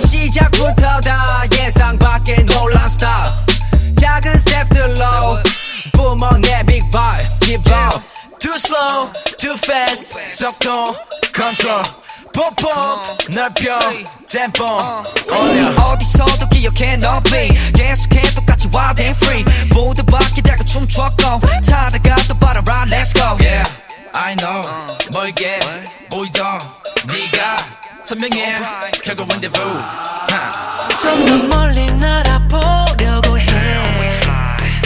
시작부터 다 예상 밖의 놀란 스타일. 작은 스텝들로 뿜어내 big vibe. Keep up too slow too fast. 속도 control. 폭폭 넓혀. 템포 올려. 어디서도 기억해 너비. 계속해 똑같이 wild and free. 모두 바퀴들고 춤췄고 타다가 또 빨아라 let's go. Yeah I know. 멀게 보이던 네가 선명해. 결국 rendezvous 좀더 멀리 날아보려고 해.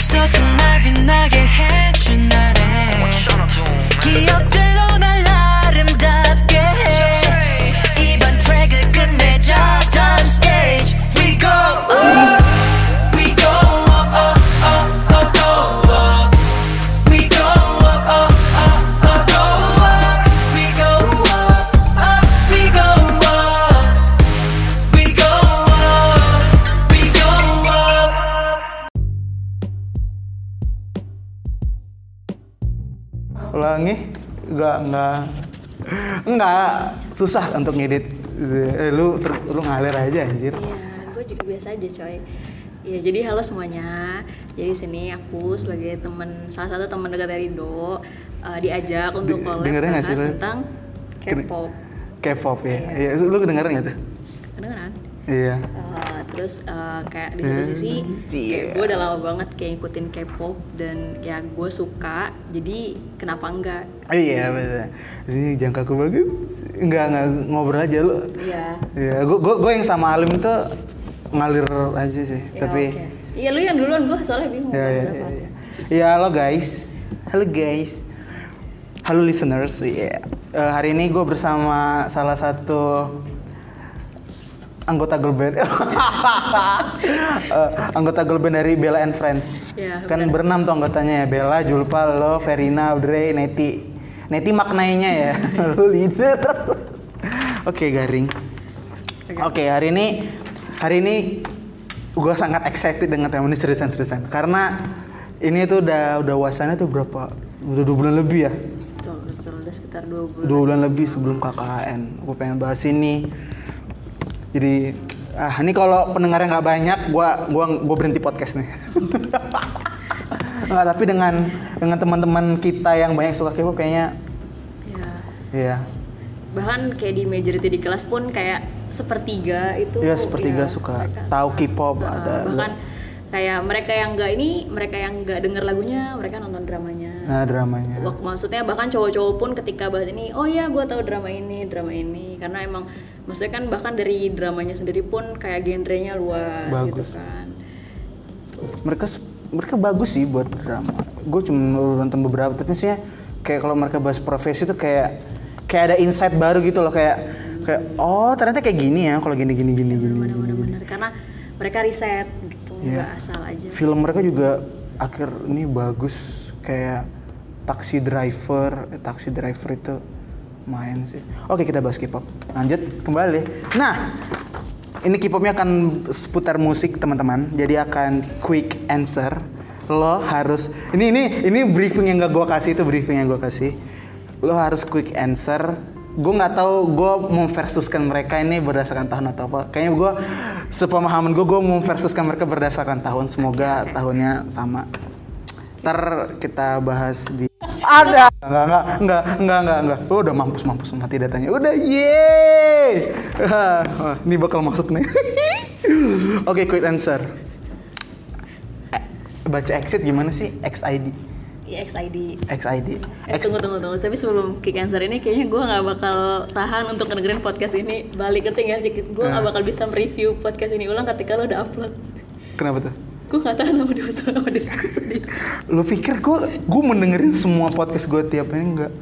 서툰 날 빛나게 해준 날에. 기억들 ulangi nggak nggak nggak susah untuk ngedit Eh, lu ter- lu ngalir aja anjir Iya, gue juga biasa aja coy. Iya, jadi halo semuanya. Jadi sini aku sebagai temen salah satu teman dekat dari Do eh, diajak untuk collab dengerin sih lu? tentang K-pop. K-pop ya Iya. Iya, lu kedengeran nggak tuh Kedengeran? Iya Eh, terus eh, kayak di satu sisi Iya. kayak gue udah lama banget kayak ngikutin K-pop dan ya gue suka. Jadi kenapa enggak? iya betul ini jangkaku bagus nggak nggak ngobrol aja lu Iya. iya gua, gua yang sama Alim tuh ngalir aja sih Ya, tapi oke. Iya lu yang duluan gue soalnya bingung ya, bahas ya, apa. ya, ya. halo guys halo guys halo listeners Iya. Eh, hari ini gue bersama salah satu anggota girl band Eh, anggota girl band dari Bella and Friends Ya, kan berenam tuh anggotanya ya Bella, Julpa, lo, Verina, Audrey, Neti Neti maknainya ya lu leader oke garing Oke, hari ini hari ini gue sangat excited dengan tema ini seriusan-seriusan karena ini tuh udah udah wasannya tuh berapa? Udah dua bulan lebih ya? Betul, betul. Udah sekitar dua bulan. Dua bulan lebih sebelum KKN. Gue pengen bahas ini. Jadi ah ini kalau pendengarnya nggak banyak, gua gua gua berhenti podcast nih. Nggak, tapi dengan dengan teman-teman kita yang banyak suka K-pop kayaknya Ya. ya bahkan kayak di majority di kelas pun kayak sepertiga itu Iya, sepertiga suka mereka tahu suka. K-pop, Heeh, ada- bahkan kayak mereka yang nggak ini mereka yang nggak denger lagunya mereka nonton dramanya nah dramanya. Maksudnya bahkan cowok-cowok pun ketika bahas ini oh ya gue tahu drama ini drama ini karena emang maksudnya kan bahkan dari dramanya sendiri pun kayak genrenya luas gitu Bagus. kan mereka mereka bagus sih buat drama. Gue cuma nonton beberapa, tapi sih kayak kalau mereka bahas profesi tuh kayak kayak ada insight baru gitu loh kayak kayak oh ternyata kayak gini ya kalau gini gini gini gini gini. gini. benar-benar karena mereka riset gitu Iya. nggak asal aja Film mereka juga akhir ini bagus kayak Taxi Driver, eh, Taxi Driver itu main sih. Oke kita bahas K-pop. Lanjut kembali. Nah ini K-popnya akan seputar musik teman-teman. Jadi akan quick answer. Lo harus ini ini ini briefing yang gak gue kasih itu briefing yang gue kasih. Lo harus quick answer. Gue nggak tahu gue mau versuskan mereka ini berdasarkan tahun atau apa. Kayaknya gue sepemahaman gue gue mau versuskan mereka berdasarkan tahun. Semoga tahunnya sama. Ntar kita bahas di ada. Enggak enggak enggak enggak enggak enggak oh, udah mampus mampus mati datanya. Udah yeay Wah, ini bakal masuk nih. Oke quick answer. Eh, baca exit gimana sih? XID EXID XID Eh, X- tunggu tunggu tunggu. Tapi sebelum kick answer ini kayaknya gue nggak bakal tahan untuk ngedengerin podcast ini. Balik ngerti nggak sih? Gue nggak Ah. bakal bisa mereview podcast ini ulang ketika lo udah upload. Kenapa tuh gue nggak tahan sama dia sama diriku sendiri lu pikir gue gue mendengerin semua podcast gue tiap ini enggak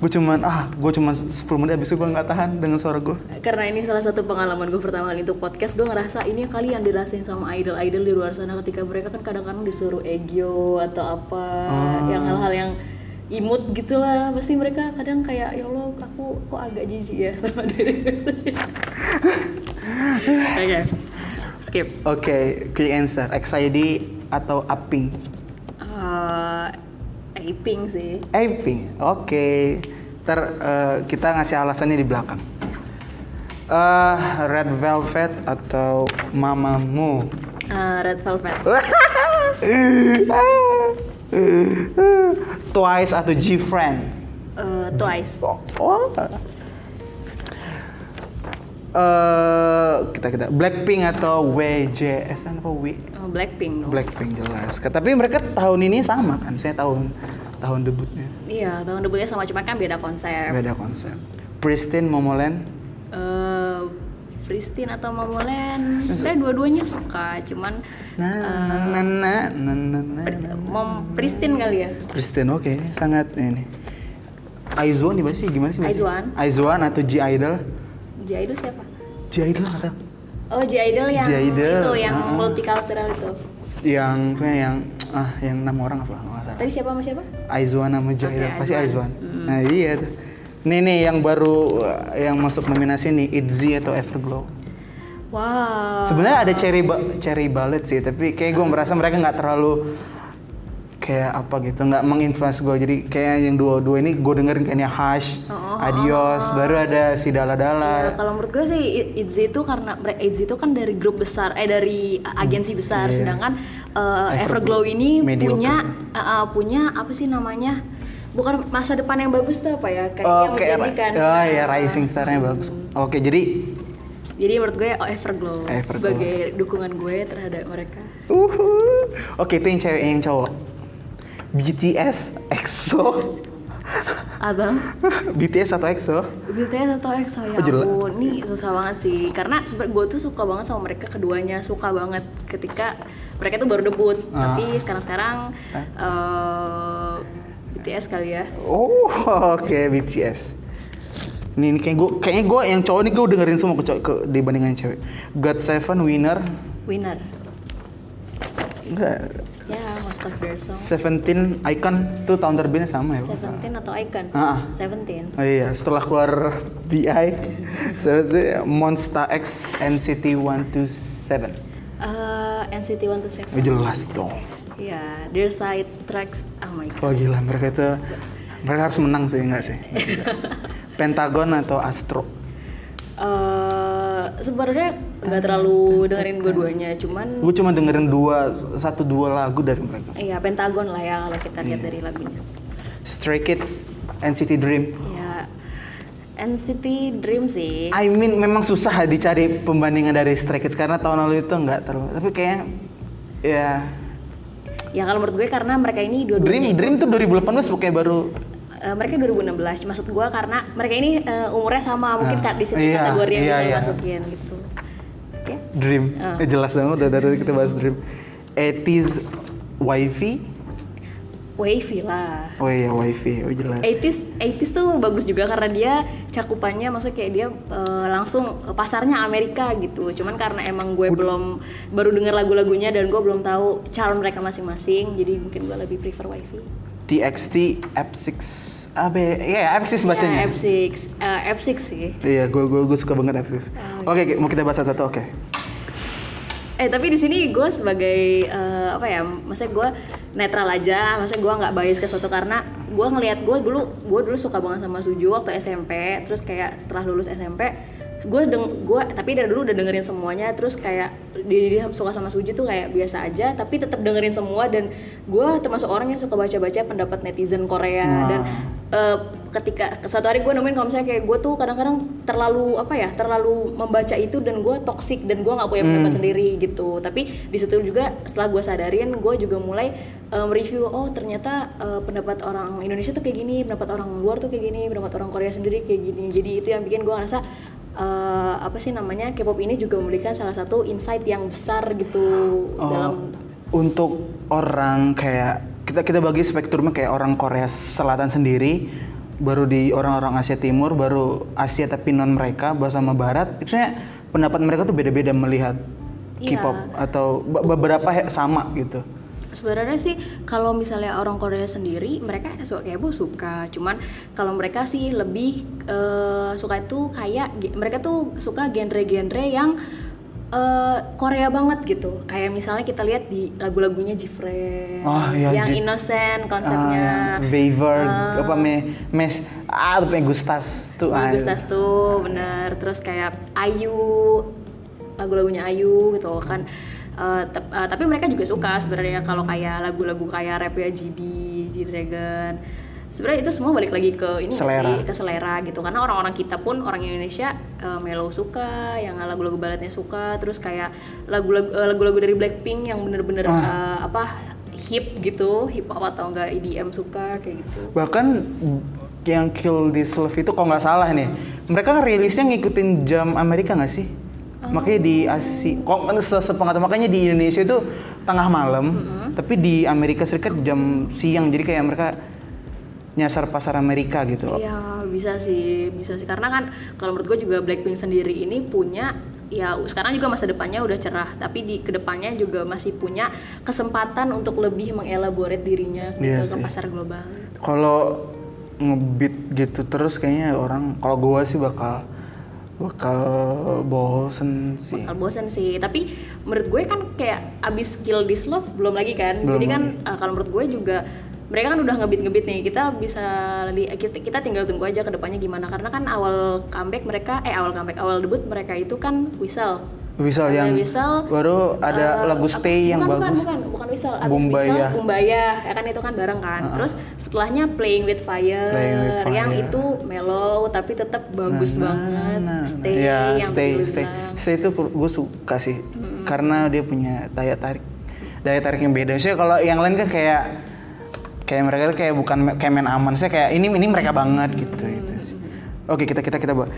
gue cuman ah gue cuma 10 menit abis itu gue nggak tahan dengan suara gue karena ini salah satu pengalaman gue pertama kali untuk podcast gue ngerasa ini kali yang dirasain sama idol-idol di luar sana ketika mereka kan kadang-kadang disuruh egyo atau apa yang hal-hal yang imut gitu lah. Pasti mereka kadang kayak ya Allah aku kok agak jijik ya sama diri gue sendiri. Oke skip oke quick answer XID atau Aping uh, aping sih Aping, oke. Ntar eh, kita ngasih alasannya di belakang. Eh, Red Velvet atau Mamamoo? Eh, Red Velvet. Twice atau G-Friend? Eh, Twice. Oh. oh. Eh, kita kita Blackpink atau WJSN apa W? Oh, Blackpink. dong. Blackpink jelas. Tapi mereka tahun ini sama kan? Saya tahun tahun debutnya Iya, tahun debutnya sama cuma kan beda konsep. beda konsep. Pristine Momoland. Eh, Pristine atau Momoland, sebenarnya dua-duanya suka, cuman Nah, nah, nah, nah, nah, nah, nah. Mom Pristine kali ya. Kristen oke sangat ini Aizwan nih sih gimana sih Aizwan. Aizwan atau G Idol J Idol siapa? G Idol nggak tahu Oh, J Idol yang J Idol, itu yang ah. multicultural itu. yang punya yang ah yang enam orang apa nggak salah Tadi siapa sama siapa? Aizwan sama Oke, Idol pasti Aizwan. Aizwan nah iya tuh nih nih yang baru uh, yang masuk nominasi nih Itzy atau Everglow Wow. sebenarnya ada Cherry ba Cherry Ballet sih tapi kayak gue merasa mereka nggak terlalu kayak apa gitu nggak menginfluence gue jadi kayak yang dua-dua ini gue dengerin kayaknya Hush, Oh, Adios, baru ada si Dala Ya, Dala. kalau menurut gue sih I- ITZY itu karena ITZY itu kan dari grup besar eh dari agensi besar Iya. sedangkan uh, Everglow Everglow ini mediocre. punya uh, punya apa sih namanya bukan masa depan yang bagus tuh apa ya kayak Oh, yang kayak menjanjikan oh ya Rising Star-nya bagus. Oke, jadi jadi menurut gue oh, Everglow, Everglow. sebagai dukungan gue terhadap mereka uhuh. Oke, itu yang cewek yang cowok. BTS, EXO. atau BTS atau EXO? BTS atau EXO ya Oh, ampun, ini susah banget sih karena gue tuh suka banget sama mereka keduanya suka banget ketika mereka tuh baru debut Ah. tapi sekarang-sekarang eh, BTS kali ya Oh, oke BTS. Ini, ini kayak gue, kayaknya gue yang cowok nih gue dengerin semua ke, ke dibandingkan cewek. God Seven Winner, winner enggak. Ya most of their song Seventeen Icon tuh tahun terbitnya sama ya. Seventeen atau Icon Ah. Seventeen Oh iya, setelah keluar BI, seperti Monster X NCT 127. Eh, NCT One Two Seven Oh, jelas dong. ya their side tracks oh my god Wah gila, mereka itu mereka harus menang sih enggak sih? Pentagon atau Astro? Sebenarnya nggak terlalu dengerin dua-duanya cuman Gue cuma dengerin dua, satu dua lagu dari mereka. Iya Pentagon lah ya kalau kita Iya. lihat dari lagunya. Stray Kids, NCT Dream. Ya NCT Dream sih. I mean memang susah dicari pembandingan dari Stray Kids karena tahun lalu itu enggak terlalu. Tapi kayak ya Ya kalau menurut gue karena mereka ini dua-duanya Dream Dream tuh 2018 pokoknya baru eh, mereka 2016. Maksud gue karena mereka ini eh, umurnya sama mungkin Ah, di situ iya, kategori yang iya, bisa iya. dimasukin gitu. Oke. Dream. Eh, jelas dong udah dari kita bahas Dream. 80s Wifey. Wavy lah. Oh iya Wifey, oh jelas. 80s 80s tuh bagus juga karena dia cakupannya maksudnya kayak dia eh, langsung pasarnya Amerika gitu. Cuman karena emang gue belum baru denger lagu-lagunya dan gue belum tahu calon mereka masing-masing, jadi mungkin gue lebih prefer Wavy. TXT F6 apa ya? Iya, F6 bacanya. Ya, F6, eh, F6 sih. Iya, gue gue gue suka banget F6. Oh, Oke, mau kita bahas satu-satu, oke. Eh tapi di sini gue sebagai eh, apa ya, maksudnya gue netral aja, maksudnya gue nggak bias ke suatu karena gue ngelihat gue dulu gue dulu suka banget sama Suju waktu SMP, terus kayak setelah lulus SMP gue deng gue tapi dari dulu udah dengerin semuanya terus kayak dia, dia suka sama Suju tuh kayak biasa aja tapi tetap dengerin semua dan gue termasuk orang yang suka baca-baca pendapat netizen Korea Wah. dan eh, ketika suatu hari gue nemuin kalau misalnya kayak gue tuh kadang-kadang terlalu apa ya terlalu membaca itu dan gue toksik dan gue nggak punya pendapat sendiri gitu. Tapi di situ juga setelah gue sadarin gue juga mulai eh, mereview oh ternyata eh, pendapat orang Indonesia tuh kayak gini pendapat orang luar tuh kayak gini pendapat orang Korea sendiri kayak gini. Jadi itu yang bikin gue ngerasa eh, apa sih namanya K-pop ini juga memberikan salah satu insight yang besar gitu Oh, dalam untuk orang kayak kita kita bagi spektrumnya kayak orang Korea Selatan sendiri, baru di orang-orang Asia Timur, baru Asia tapi non mereka, bahasa sama Barat. Itu sebenarnya pendapat mereka tuh beda-beda melihat Iya. K-pop atau be- beberapa sama gitu. Sebenarnya sih kalau misalnya orang Korea sendiri mereka suka K-pop suka, cuman kalau mereka sih lebih eh, suka itu kayak mereka tuh suka genre-genre yang eh, Korea banget gitu. Kayak misalnya kita lihat di lagu-lagunya Jifre Oh, iya, yang Ji- innocent konsepnya. Ah, Waver, Ah. apa me, mes, ah pengen Gustas tuh ah, Gustas tuh bener terus kayak Ayu lagu-lagunya Ayu gitu kan Eh, eh, tapi mereka juga suka sebenarnya kalau kayak lagu-lagu kayak rap ya GD, G Dragon. Sebenarnya itu semua balik lagi ke ini Selera. sih? Ke selera gitu. Karena orang-orang kita pun orang Indonesia eh, mellow suka yang lagu-lagu baladnya suka terus kayak lagu-lagu lagu-lagu dari Blackpink yang bener-bener Ah. eh, apa hip gitu hip hop atau enggak EDM suka kayak gitu. Bahkan yang Kill This Love itu kalau nggak salah nih mereka rilisnya ngikutin jam Amerika nggak sih makanya di Asia kok kan se- sepengetahuan makanya di Indonesia itu tengah malam tapi di Amerika Serikat jam siang jadi kayak mereka nyasar pasar Amerika gitu Iya bisa sih, bisa sih karena kan kalau menurut gue juga Blackpink sendiri ini punya ya sekarang juga masa depannya udah cerah, tapi di ke depannya juga masih punya kesempatan untuk lebih mengelaborate dirinya gitu Iya ke sih. pasar global. kalau ngebeat gitu terus kayaknya orang kalau gua sih bakal bakal bosen sih. Bakal bosen sih, tapi menurut gue kan kayak abis Kill This Love belum lagi kan, Belum jadi kan uh, kalau menurut gue juga mereka kan udah ngebit ngebit nih. Kita bisa li- kita, tinggal tunggu aja ke depannya gimana. Karena kan awal comeback mereka eh awal comeback awal debut mereka itu kan Whistle Whistle yang Whistle, baru ada Eh, lagu apa- Stay yang bukan, bagus. Bukan, bukan, bukan Whistle. Abis Bumbaya. Whistle, Bumbaya. Ya kan itu kan bareng kan. Terus setelahnya Playing with Fire, Playing with yang Fire. itu mellow tapi tetap bagus Nah, banget. nah, nah. Stay ya, yang stay, stay. bilang. Stay itu gue suka sih, karena dia punya daya tarik, daya tarik yang beda. Maksudnya kalau yang lain kan kayak kayak mereka tuh kayak bukan kayak main aman. Saya kayak ini ini mereka banget gitu gitu sih. Oke kita kita kita bawa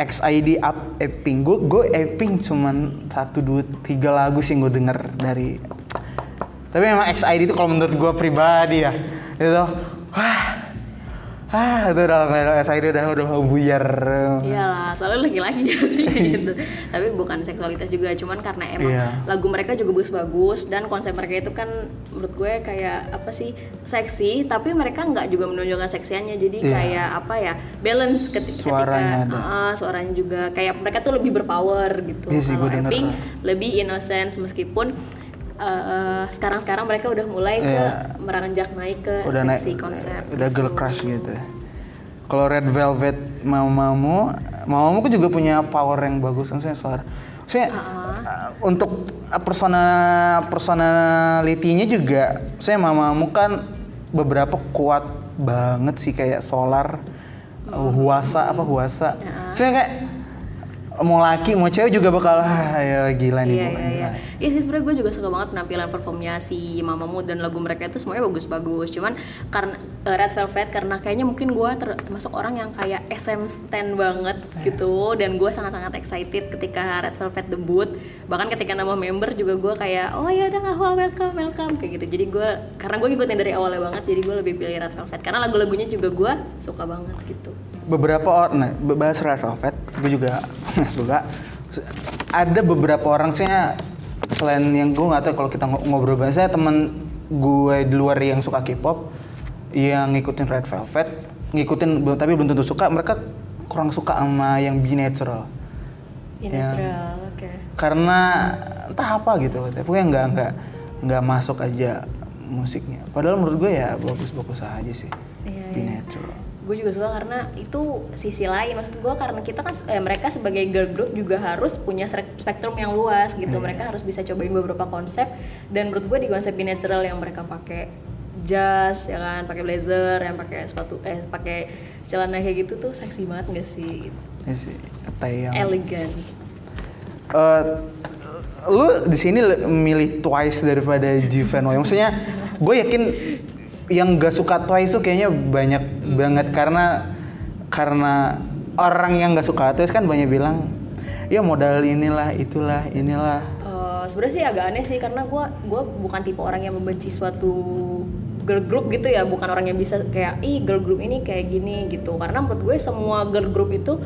XID up Epping. Gue gue Epping cuman satu dua tiga lagu sih yang gue denger dari. Tapi memang XID itu kalau menurut gue pribadi ya itu wah ah itu udah XID udah udah buyar. Iyalah, soalnya laki-laki gitu. Tapi bukan seksualitas juga, cuman karena emang Iya. lagu mereka juga bagus-bagus dan konsep mereka itu kan menurut gue kayak apa sih seksi, tapi mereka nggak juga menunjukkan seksiannya. Jadi Iya. kayak apa ya balance ketika Suaranya ketika ada. ah, suaranya juga kayak mereka tuh lebih berpower gitu. Iya sih, Kalau. Epping lebih innocence meskipun eh, sekarang-sekarang mereka udah mulai ke Iya. meranjak naik ke udah naik seksi konsep. udah girl crush gitu. Kalau red velvet mamamu mamamu kan juga punya power yang bagus maksudnya suara maksudnya uh, untuk uh, persona personalitinya juga saya mamamu kan beberapa kuat banget sih kayak solar uh, huasa apa huasa. Saya kayak mau laki mau cewek juga bakal ah, ya gila nih Iya pokoknya. iya iya. Iya sih sebenarnya gue juga suka banget penampilan performnya si Mamamoo dan lagu mereka itu semuanya bagus-bagus. Cuman karena eh, Red Velvet karena kayaknya mungkin gue ter- termasuk orang yang kayak SM stan banget gitu dan gue sangat-sangat excited ketika Red Velvet debut. Bahkan ketika nama member juga gue kayak oh ya udah nggak welcome welcome kayak gitu. Jadi gue karena gue ngikutin dari awalnya banget jadi gue lebih pilih Red Velvet karena lagu-lagunya juga gue suka banget gitu. beberapa orang nah bahas Red Velvet gue juga suka ada beberapa orang sih selain yang gue nggak tahu kalau kita ngo- ngobrol bahasa teman gue di luar yang suka K-pop yang ngikutin Red Velvet ngikutin tapi belum tentu suka mereka kurang suka sama yang B natural Ya. natural, oke. karena entah apa gitu katanya pokoknya nggak nggak nggak masuk aja musiknya padahal menurut gue ya bagus-bagus aja sih Iya, B iya. natural gue juga suka karena itu sisi lain. Maksud gue karena kita kan eh, mereka sebagai girl group juga harus punya spektrum yang luas gitu. Mereka harus bisa cobain beberapa konsep dan menurut gue di konsep natural yang mereka pakai jas ya kan pakai blazer yang pakai sepatu eh pakai celana kayak gitu tuh seksi banget gak sih? Ya sih kayak yang elegan Eh, lu di sini milih Twice daripada Jivenoy. Maksudnya gue yakin yang gak suka Twice tuh kayaknya banyak banget. Karena karena orang yang gak suka Twice kan banyak bilang ya modal inilah itulah inilah. Eh, sebenarnya sih agak aneh sih karena gue gua bukan tipe orang yang membenci suatu girl group gitu ya. Bukan orang yang bisa kayak ih girl group ini kayak gini gitu. Karena menurut gue semua girl group itu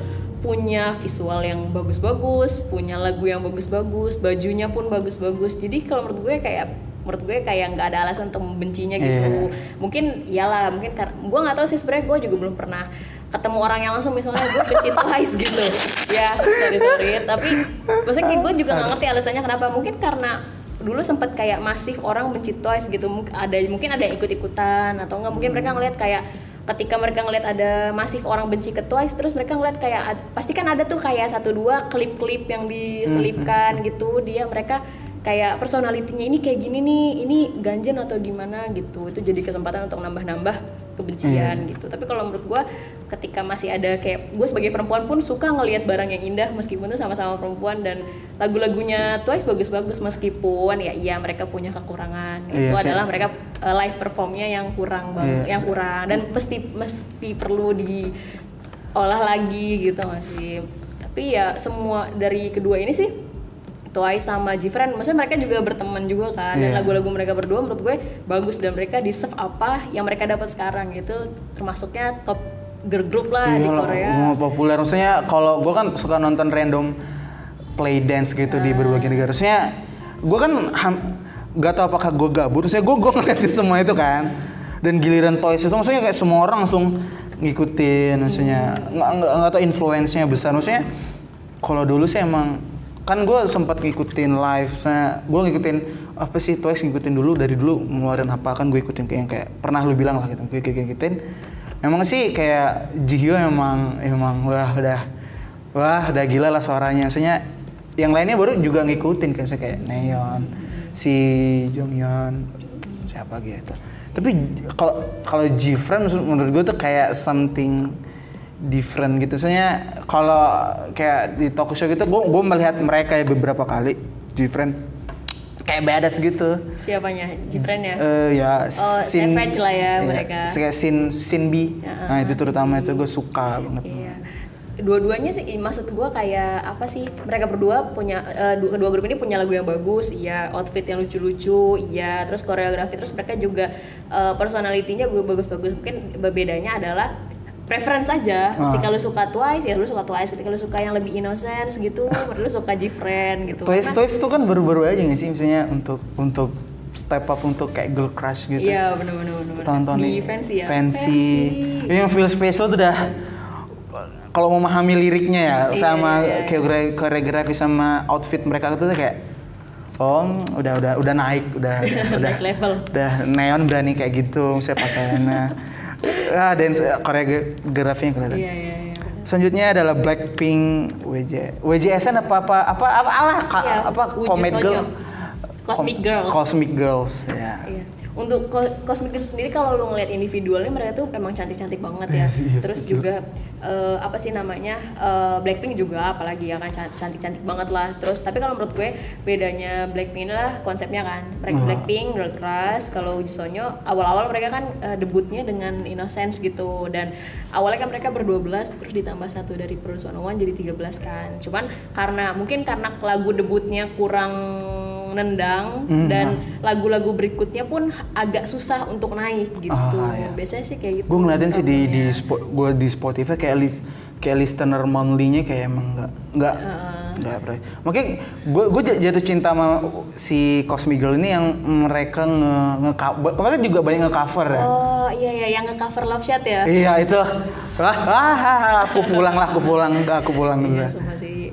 punya visual yang bagus-bagus punya lagu yang bagus-bagus bajunya pun bagus-bagus. Jadi kalau menurut gue kayak menurut gue kayak nggak ada alasan untuk membencinya gitu. Mungkin iyalah mungkin karena gue nggak tahu sih sebenarnya gue juga belum pernah ketemu orang yang langsung misalnya gue benci Twice gitu. Ya sorry sorry. Tapi maksudnya gue juga nggak ngerti alasannya kenapa. Mungkin karena dulu sempat kayak masih orang benci Twice gitu. Ada mungkin ada ikut ikutan atau enggak mungkin mereka ngeliat kayak ketika mereka ngeliat ada masif orang benci ke Twice terus mereka ngeliat kayak pasti kan ada tuh kayak satu dua klip-klip yang diselipkan gitu. Dia mereka kayak personalitinya ini kayak gini nih ini ganjen atau gimana gitu. Itu jadi kesempatan untuk nambah-nambah kebencian gitu. Tapi kalau menurut gua ketika masih ada kayak gue sebagai perempuan pun suka ngelihat barang yang indah meskipun tuh sama-sama perempuan dan lagu-lagunya Twice bagus-bagus meskipun ya iya mereka punya kekurangan. Iya itu sih. adalah mereka uh, live performnya yang kurang banget Iya. yang kurang. Dan mesti mesti perlu diolah lagi gitu masih tapi ya semua dari kedua ini sih Twice sama Jifren, maksudnya mereka juga berteman juga kan dan Iya. lagu-lagu mereka berdua menurut gue bagus dan mereka deserve apa yang mereka dapat sekarang gitu termasuknya top girl group lah di Iya Korea. mau populer maksudnya kalau gue kan suka nonton random play dance gitu di berbagai negara. Maksudnya gue kan ham, gak tau apakah gue gabut, maksudnya gue gue ngeliatin semua itu kan. Dan giliran Toys itu maksudnya kayak semua orang langsung ngikutin, maksudnya nggak nggak nggak tau influence-nya besar. Maksudnya kalau dulu sih emang kan gue sempat ngikutin live, saya gue ngikutin apa sih Twice ngikutin dulu dari dulu ngeluarin apa kan gue ikutin kayak kayak pernah lu bilang lah gitu, gue ngikutin. Emang sih kayak Jihyo emang emang wah udah wah udah gila lah suaranya. Maksudnya yang lainnya baru juga ngikutin kan saya kayak Neon, si Jonghyun, siapa gitu. Tapi kalau kalau Jifren menurut gue tuh kayak something different gitu. Soalnya kalau kayak di talk show gitu, gue gue melihat mereka ya beberapa kali Jifren kayak badass gitu. Siapanya? Jifren ya? Eh ya, Oh, savage lah ya mereka. Kayak Sin Sinbi. Ya, Nah, itu terutama itu gue suka banget. Iya. Dua-duanya sih maksud gua kayak apa sih? Mereka berdua punya eh, dua kedua grup ini punya lagu yang bagus, iya, outfit yang lucu-lucu, iya, terus koreografi terus mereka juga eh, personalitinya gue bagus-bagus. Mungkin bedanya adalah preference aja. Ah. Ketika lu suka Twice ya lu suka Twice, ketika lu suka yang lebih innocent gitu, lu suka Jifren gitu. Toys Karena- Toys itu kan baru-baru aja nggak sih misalnya untuk untuk step up untuk kayak girl crush gitu. Iya, benar-benar nih, fancy ya. Fancy. Yang feel special tuh udah kalau memahami liriknya ya Iya, sama iya, iya. koreografi, sama outfit mereka itu tuh kayak oh udah udah udah naik udah udah Naik level. udah neon berani kayak gitu saya pakaiannya ah dance koreografinya kelihatan Iya, iya, iya. Selanjutnya adalah Blackpink WJ WJSN apa apa apa apa alah ka- Iya, apa Comet Girl. Cosmic Girls. Cosmic Girls ya. Iya. Untuk ko- Cosmic Girls sendiri kalau lu ngeliat individualnya mereka tuh emang cantik-cantik banget ya. Iya, Terus juga eh, apa sih namanya eh, Blackpink juga apalagi ya kan can- cantik-cantik banget lah. Terus tapi kalau menurut gue bedanya Blackpink lah konsepnya kan. Mereka Ah. Blackpink Girl Crush kalau Jisonyo awal-awal mereka kan eh, debutnya dengan Innocence gitu dan awalnya kan mereka berdua belas terus ditambah satu dari Produce 101 jadi 13 kan. Cuman karena mungkin karena lagu debutnya kurang nendang Hmm, dan lagu-lagu berikutnya pun agak susah untuk naik gitu. Ah, iya. Biasanya sih kayak gitu. Gue ngeliatin sih di di spo, gue di Spotify kayak list kayak listener monthly-nya kayak emang nggak nggak nggak pernah. Makanya gue gue jatuh cinta sama si Cosmic Girl ini yang mereka nge, nge mereka juga banyak nge cover ya. Oh iya iya yang nge-cover Love Shot ya. Iya itu. Ah, ah, ah, aku pulang lah, aku pulang, aku pulang dulu. Iya, sih.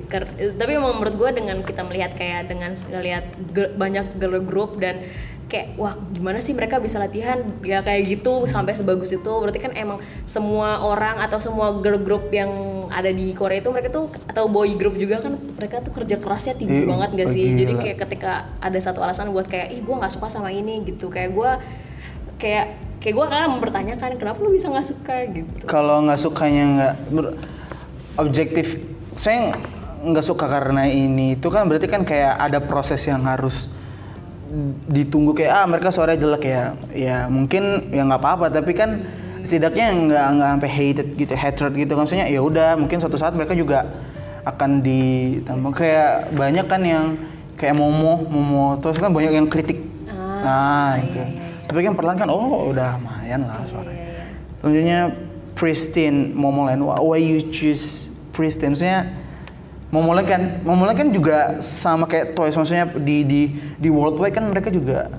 Tapi emang menurut gue dengan kita melihat kayak dengan ngelihat ge- banyak girl group dan kayak wah gimana sih mereka bisa latihan? Ya kayak gitu sampai sebagus itu. Berarti kan emang semua orang atau semua girl group yang ada di Korea itu mereka tuh atau boy group juga kan mereka tuh kerja kerasnya tinggi Ih, banget gak sih? gila. jadi kayak ketika ada satu alasan buat kayak ih gue nggak suka sama ini gitu. Kayak gue kayak kayak gue kan mempertanyakan kenapa lu bisa nggak suka? gitu. Kalau nggak sukanya nggak objektif, saya nggak suka karena ini. Itu kan berarti kan kayak ada proses yang harus ditunggu kayak ah mereka suaranya jelek ya. Ya mungkin ya nggak apa-apa tapi kan setidaknya nggak nggak sampai hated gitu hatred gitu. Kan maksudnya ya udah mungkin suatu saat mereka juga akan ditambah. Kayak banyak kan yang kayak momo momo terus kan banyak yang kritik. Nah itu. tapi kan perlahan kan oh udah lumayan lah suaranya. Selanjutnya Pristine Momoland. Why why you choose Pristine? Maksudnya Momoland kan, Momoland kan juga sama kayak Toys. Maksudnya di di di worldwide kan mereka juga.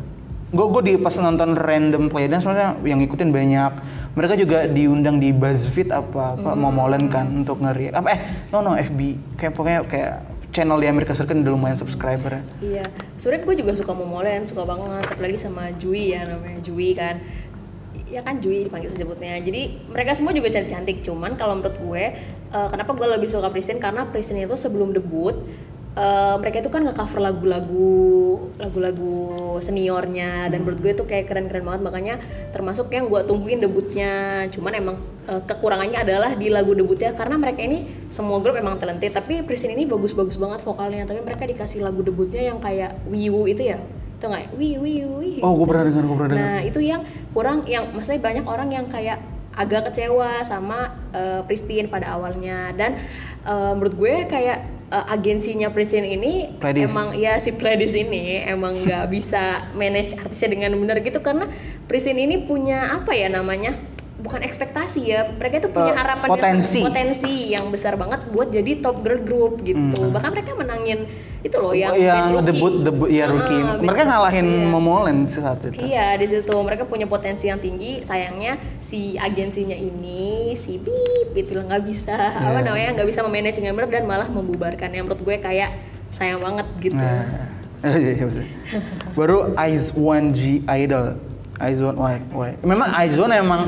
Gue gue di pas nonton random playdance maksudnya yang ngikutin banyak. Mereka juga diundang di BuzzFeed apa apa Momoland kan untuk ngeri apa eh no no FB kayak pokoknya kayak channel di Amerika Serikat udah lumayan subscriber Iya, sebenarnya gue juga suka Momoland, suka banget, apalagi sama Jui ya namanya Jui kan. ya kan Jui dipanggil sebutnya jadi mereka semua juga cantik cantik cuman kalau menurut gue eh, kenapa gue lebih suka Pristin karena Pristin itu sebelum debut eh, mereka itu kan nge-cover lagu-lagu lagu-lagu seniornya. Dan menurut gue itu kayak keren-keren banget. Makanya termasuk yang gue tungguin debutnya. Cuman emang eh, kekurangannya adalah di lagu debutnya. Karena mereka ini semua grup emang talented. Tapi Pristin ini bagus-bagus banget vokalnya. Tapi mereka dikasih lagu debutnya yang kayak Wiwu itu ya? Itu nggak? Wiwu Wiwu Oh, gue pernah dengar, gue pernah dengar. Nah itu yang kurang, yang maksudnya banyak orang yang kayak agak kecewa sama eh, Pristine pada awalnya. Dan eh, menurut gue kayak eh, agensinya Pristine ini Pledis. emang ya si Pledis ini emang nggak bisa manage artisnya dengan benar gitu. Karena Pristine ini punya apa ya namanya bukan ekspektasi ya. Mereka itu punya harapan potensi. yang potensi yang besar banget buat jadi top girl group gitu. Bahkan mereka menangin itu loh yang, Best yang Rookie. debut debut ya Ah, rookie. Best Mereka ngalahin iya. Momoland saat itu. Iya di situ mereka punya potensi yang tinggi. Sayangnya si agensinya ini si Bip itu nggak bisa apa Iya. namanya nggak bisa memanage dengan benar dan malah membubarkan. Yang menurut gue kayak sayang banget gitu. Nah, iya, iya. Baru Ice One G Idol. Ice One why, why? Memang Ice One emang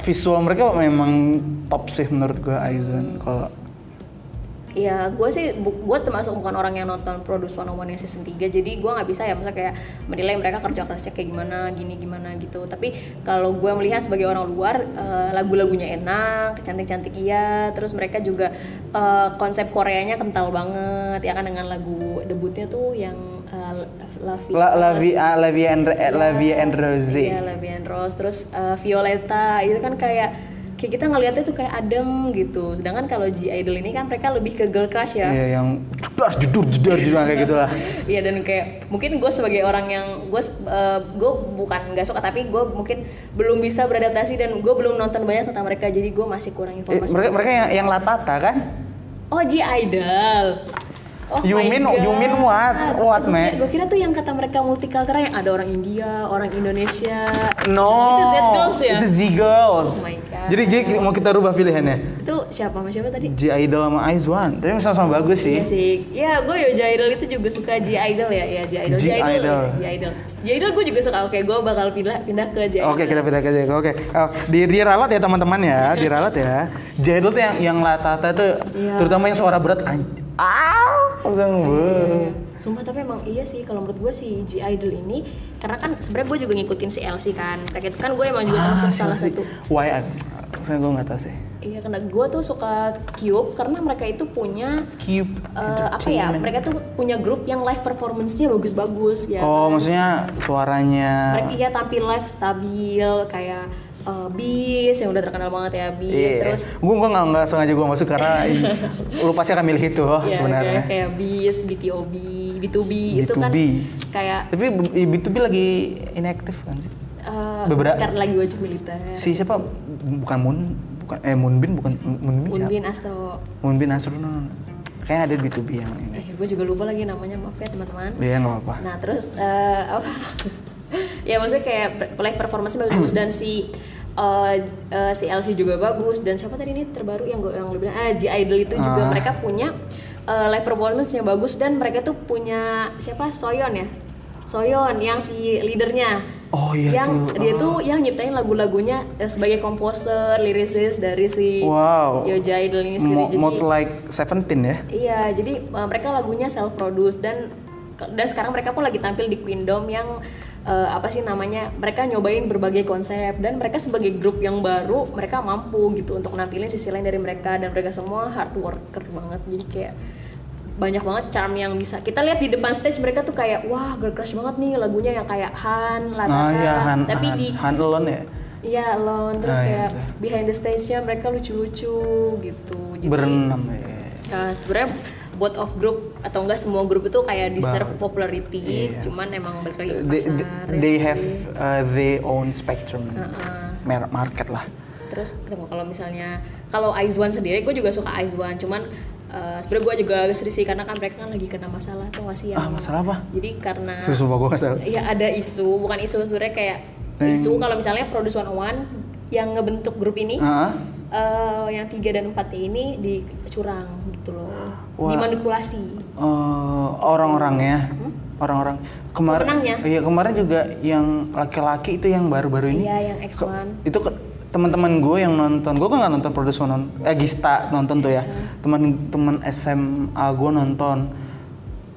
visual mereka memang top sih menurut Ice One. Kalau Ya gue sih gue termasuk bukan orang yang nonton Produce 101 yang season 3 jadi gue nggak bisa ya masa kayak menilai mereka kerja kerasnya kayak gimana gini gimana gitu tapi kalau gue melihat sebagai orang luar eh, lagu-lagunya enak cantik cantik iya terus mereka juga eh, konsep Koreanya kental banget ya kan dengan lagu debutnya tuh yang eh, La Vie La, La, Rose. Vi- ah, La Vie and, eh, La Vie and Rose. Iya, La Vie and Rose terus eh, Violeta itu kan kayak kayak kita ngelihatnya tuh kayak adem gitu sedangkan kalau G Idol ini kan mereka lebih ke girl crush ya Iya, yang jedar jedur jedar jedar kayak gitulah. Iya dan kayak mungkin gue sebagai orang yang gue gue bukan nggak suka tapi gue mungkin belum bisa beradaptasi dan gue belum nonton banyak tentang mereka jadi gue masih kurang Eh, informasi. mereka mereka yang yang latata kan? Oh G Idol. Oh You my mean- God. you mean what? What, Gue me? Gue kira tuh yang kata mereka multicultural yang ada orang India, orang Indonesia. No. Itu Z Girls ya? Itu Z Girls. Oh my God. Jadi jadi mau kita rubah pilihannya. Itu siapa sama siapa tadi? G Idol sama Ice One. Tapi sama-sama bagus sih. Iya sih. Ya, gue ya J Idol itu juga suka J Idol ya, ya J Idol. J Idol. J Idol. J Idol gue juga suka. Oke, gue bakal pindah pindah ke J Idol. Oke kita pindah ke J Oke Oh, di diralat ya teman-teman ya, diralat ya. J Idol tuh yang yang latata tuh, Iya. terutama yang suara berat. Ah, langsung Iya. Sumpah tapi emang iya sih kalau menurut gue si G Idol ini karena kan sebenarnya gue juga ngikutin si LC kan. Kayak gitu kan gue emang juga termasuk salah satu. Why? Saya gue nggak tahu sih. Iya karena gue tuh suka Cube karena mereka itu punya Cube. eh, apa ya? Mereka tuh punya grup yang live performance-nya bagus-bagus ya. Oh, kan? maksudnya suaranya. mereka iya tampil live stabil kayak eh, Bis yang udah terkenal banget ya Bis Iya. terus gue gue nggak nggak sengaja gue masuk karena lu pasti akan milih itu ya, sebenarnya. kayak, kayak Bis, BTOB, B2B, itu kan B2B. kayak Tapi B2B lagi inaktif kan sih? eh, Beberapa- karena lagi wajib militer. Si siapa? Bukan Moon, bukan eh Moonbin bukan Moonbin siapa? Unbin Astro. Moonbin Astro no, no. Kayaknya ada B2B yang ini. Eh, gue juga lupa lagi namanya maaf ya teman-teman. Iya nggak apa-apa. Nah terus eh, apa? ya maksudnya kayak live performance bagus. Dan si eh, eh, si LC juga bagus. Dan siapa tadi ini terbaru yang gue yang bilang? Ah G Idol itu juga. Ah. mereka punya eh, live performance yang bagus. Dan mereka tuh punya siapa? Soyon ya? Soyon yang si leadernya. Oh iya yang tuh. dia tuh yang nyiptain lagu-lagunya eh, sebagai komposer lyricist dari si Wow. Yo G Idol ini sendiri. Mo- jadi Most like Seventeen ya? Iya, jadi uh, mereka lagunya self produce dan dan sekarang mereka pun lagi tampil di Queendom yang uh, apa sih namanya? Mereka nyobain berbagai konsep dan mereka sebagai grup yang baru, mereka mampu gitu untuk nampilin sisi lain dari mereka dan mereka semua hard worker banget. Jadi kayak banyak banget charm yang bisa kita lihat di depan stage mereka tuh kayak wah girl crush banget nih lagunya yang kayak Han, Latata, Ah iya Han, tapi Han, di Han Alone ya? Iya alone terus Ah, iya, kayak betul. behind the stage-nya mereka lucu-lucu gitu. Jadi Berenam ya. Nah, sebenarnya both of group atau enggak semua grup itu kayak deserve Baru. popularity, Iya. cuman emang balik lagi ke They, pasar. they, ya they nggak have uh, their own spectrum mer- market lah. Terus tunggu, kalau misalnya kalau Aizwan sendiri, gue juga suka Aizwan, cuman uh, sebenarnya gue juga agak sih karena kan mereka kan lagi kena masalah tuh nggak sih yang Ah, masalah apa? Jadi karena Susu gue gak tahu. ya ada isu, bukan isu sebenarnya kayak Yang- isu kalau misalnya Produce 101 yang ngebentuk grup ini Ah, eh, yang tiga dan empatnya ini dicurang gitu loh Wah. dimanipulasi. Eh, orang-orangnya. Orang-orang. Kemarin Pemenangnya. iya kemarin juga yang laki-laki itu yang baru-baru ini. Iya yang X1 itu ke- teman-teman gue yang nonton. Gue kan nggak nonton produser non eh Gista nonton tuh ya. Teman-teman SMA gue nonton.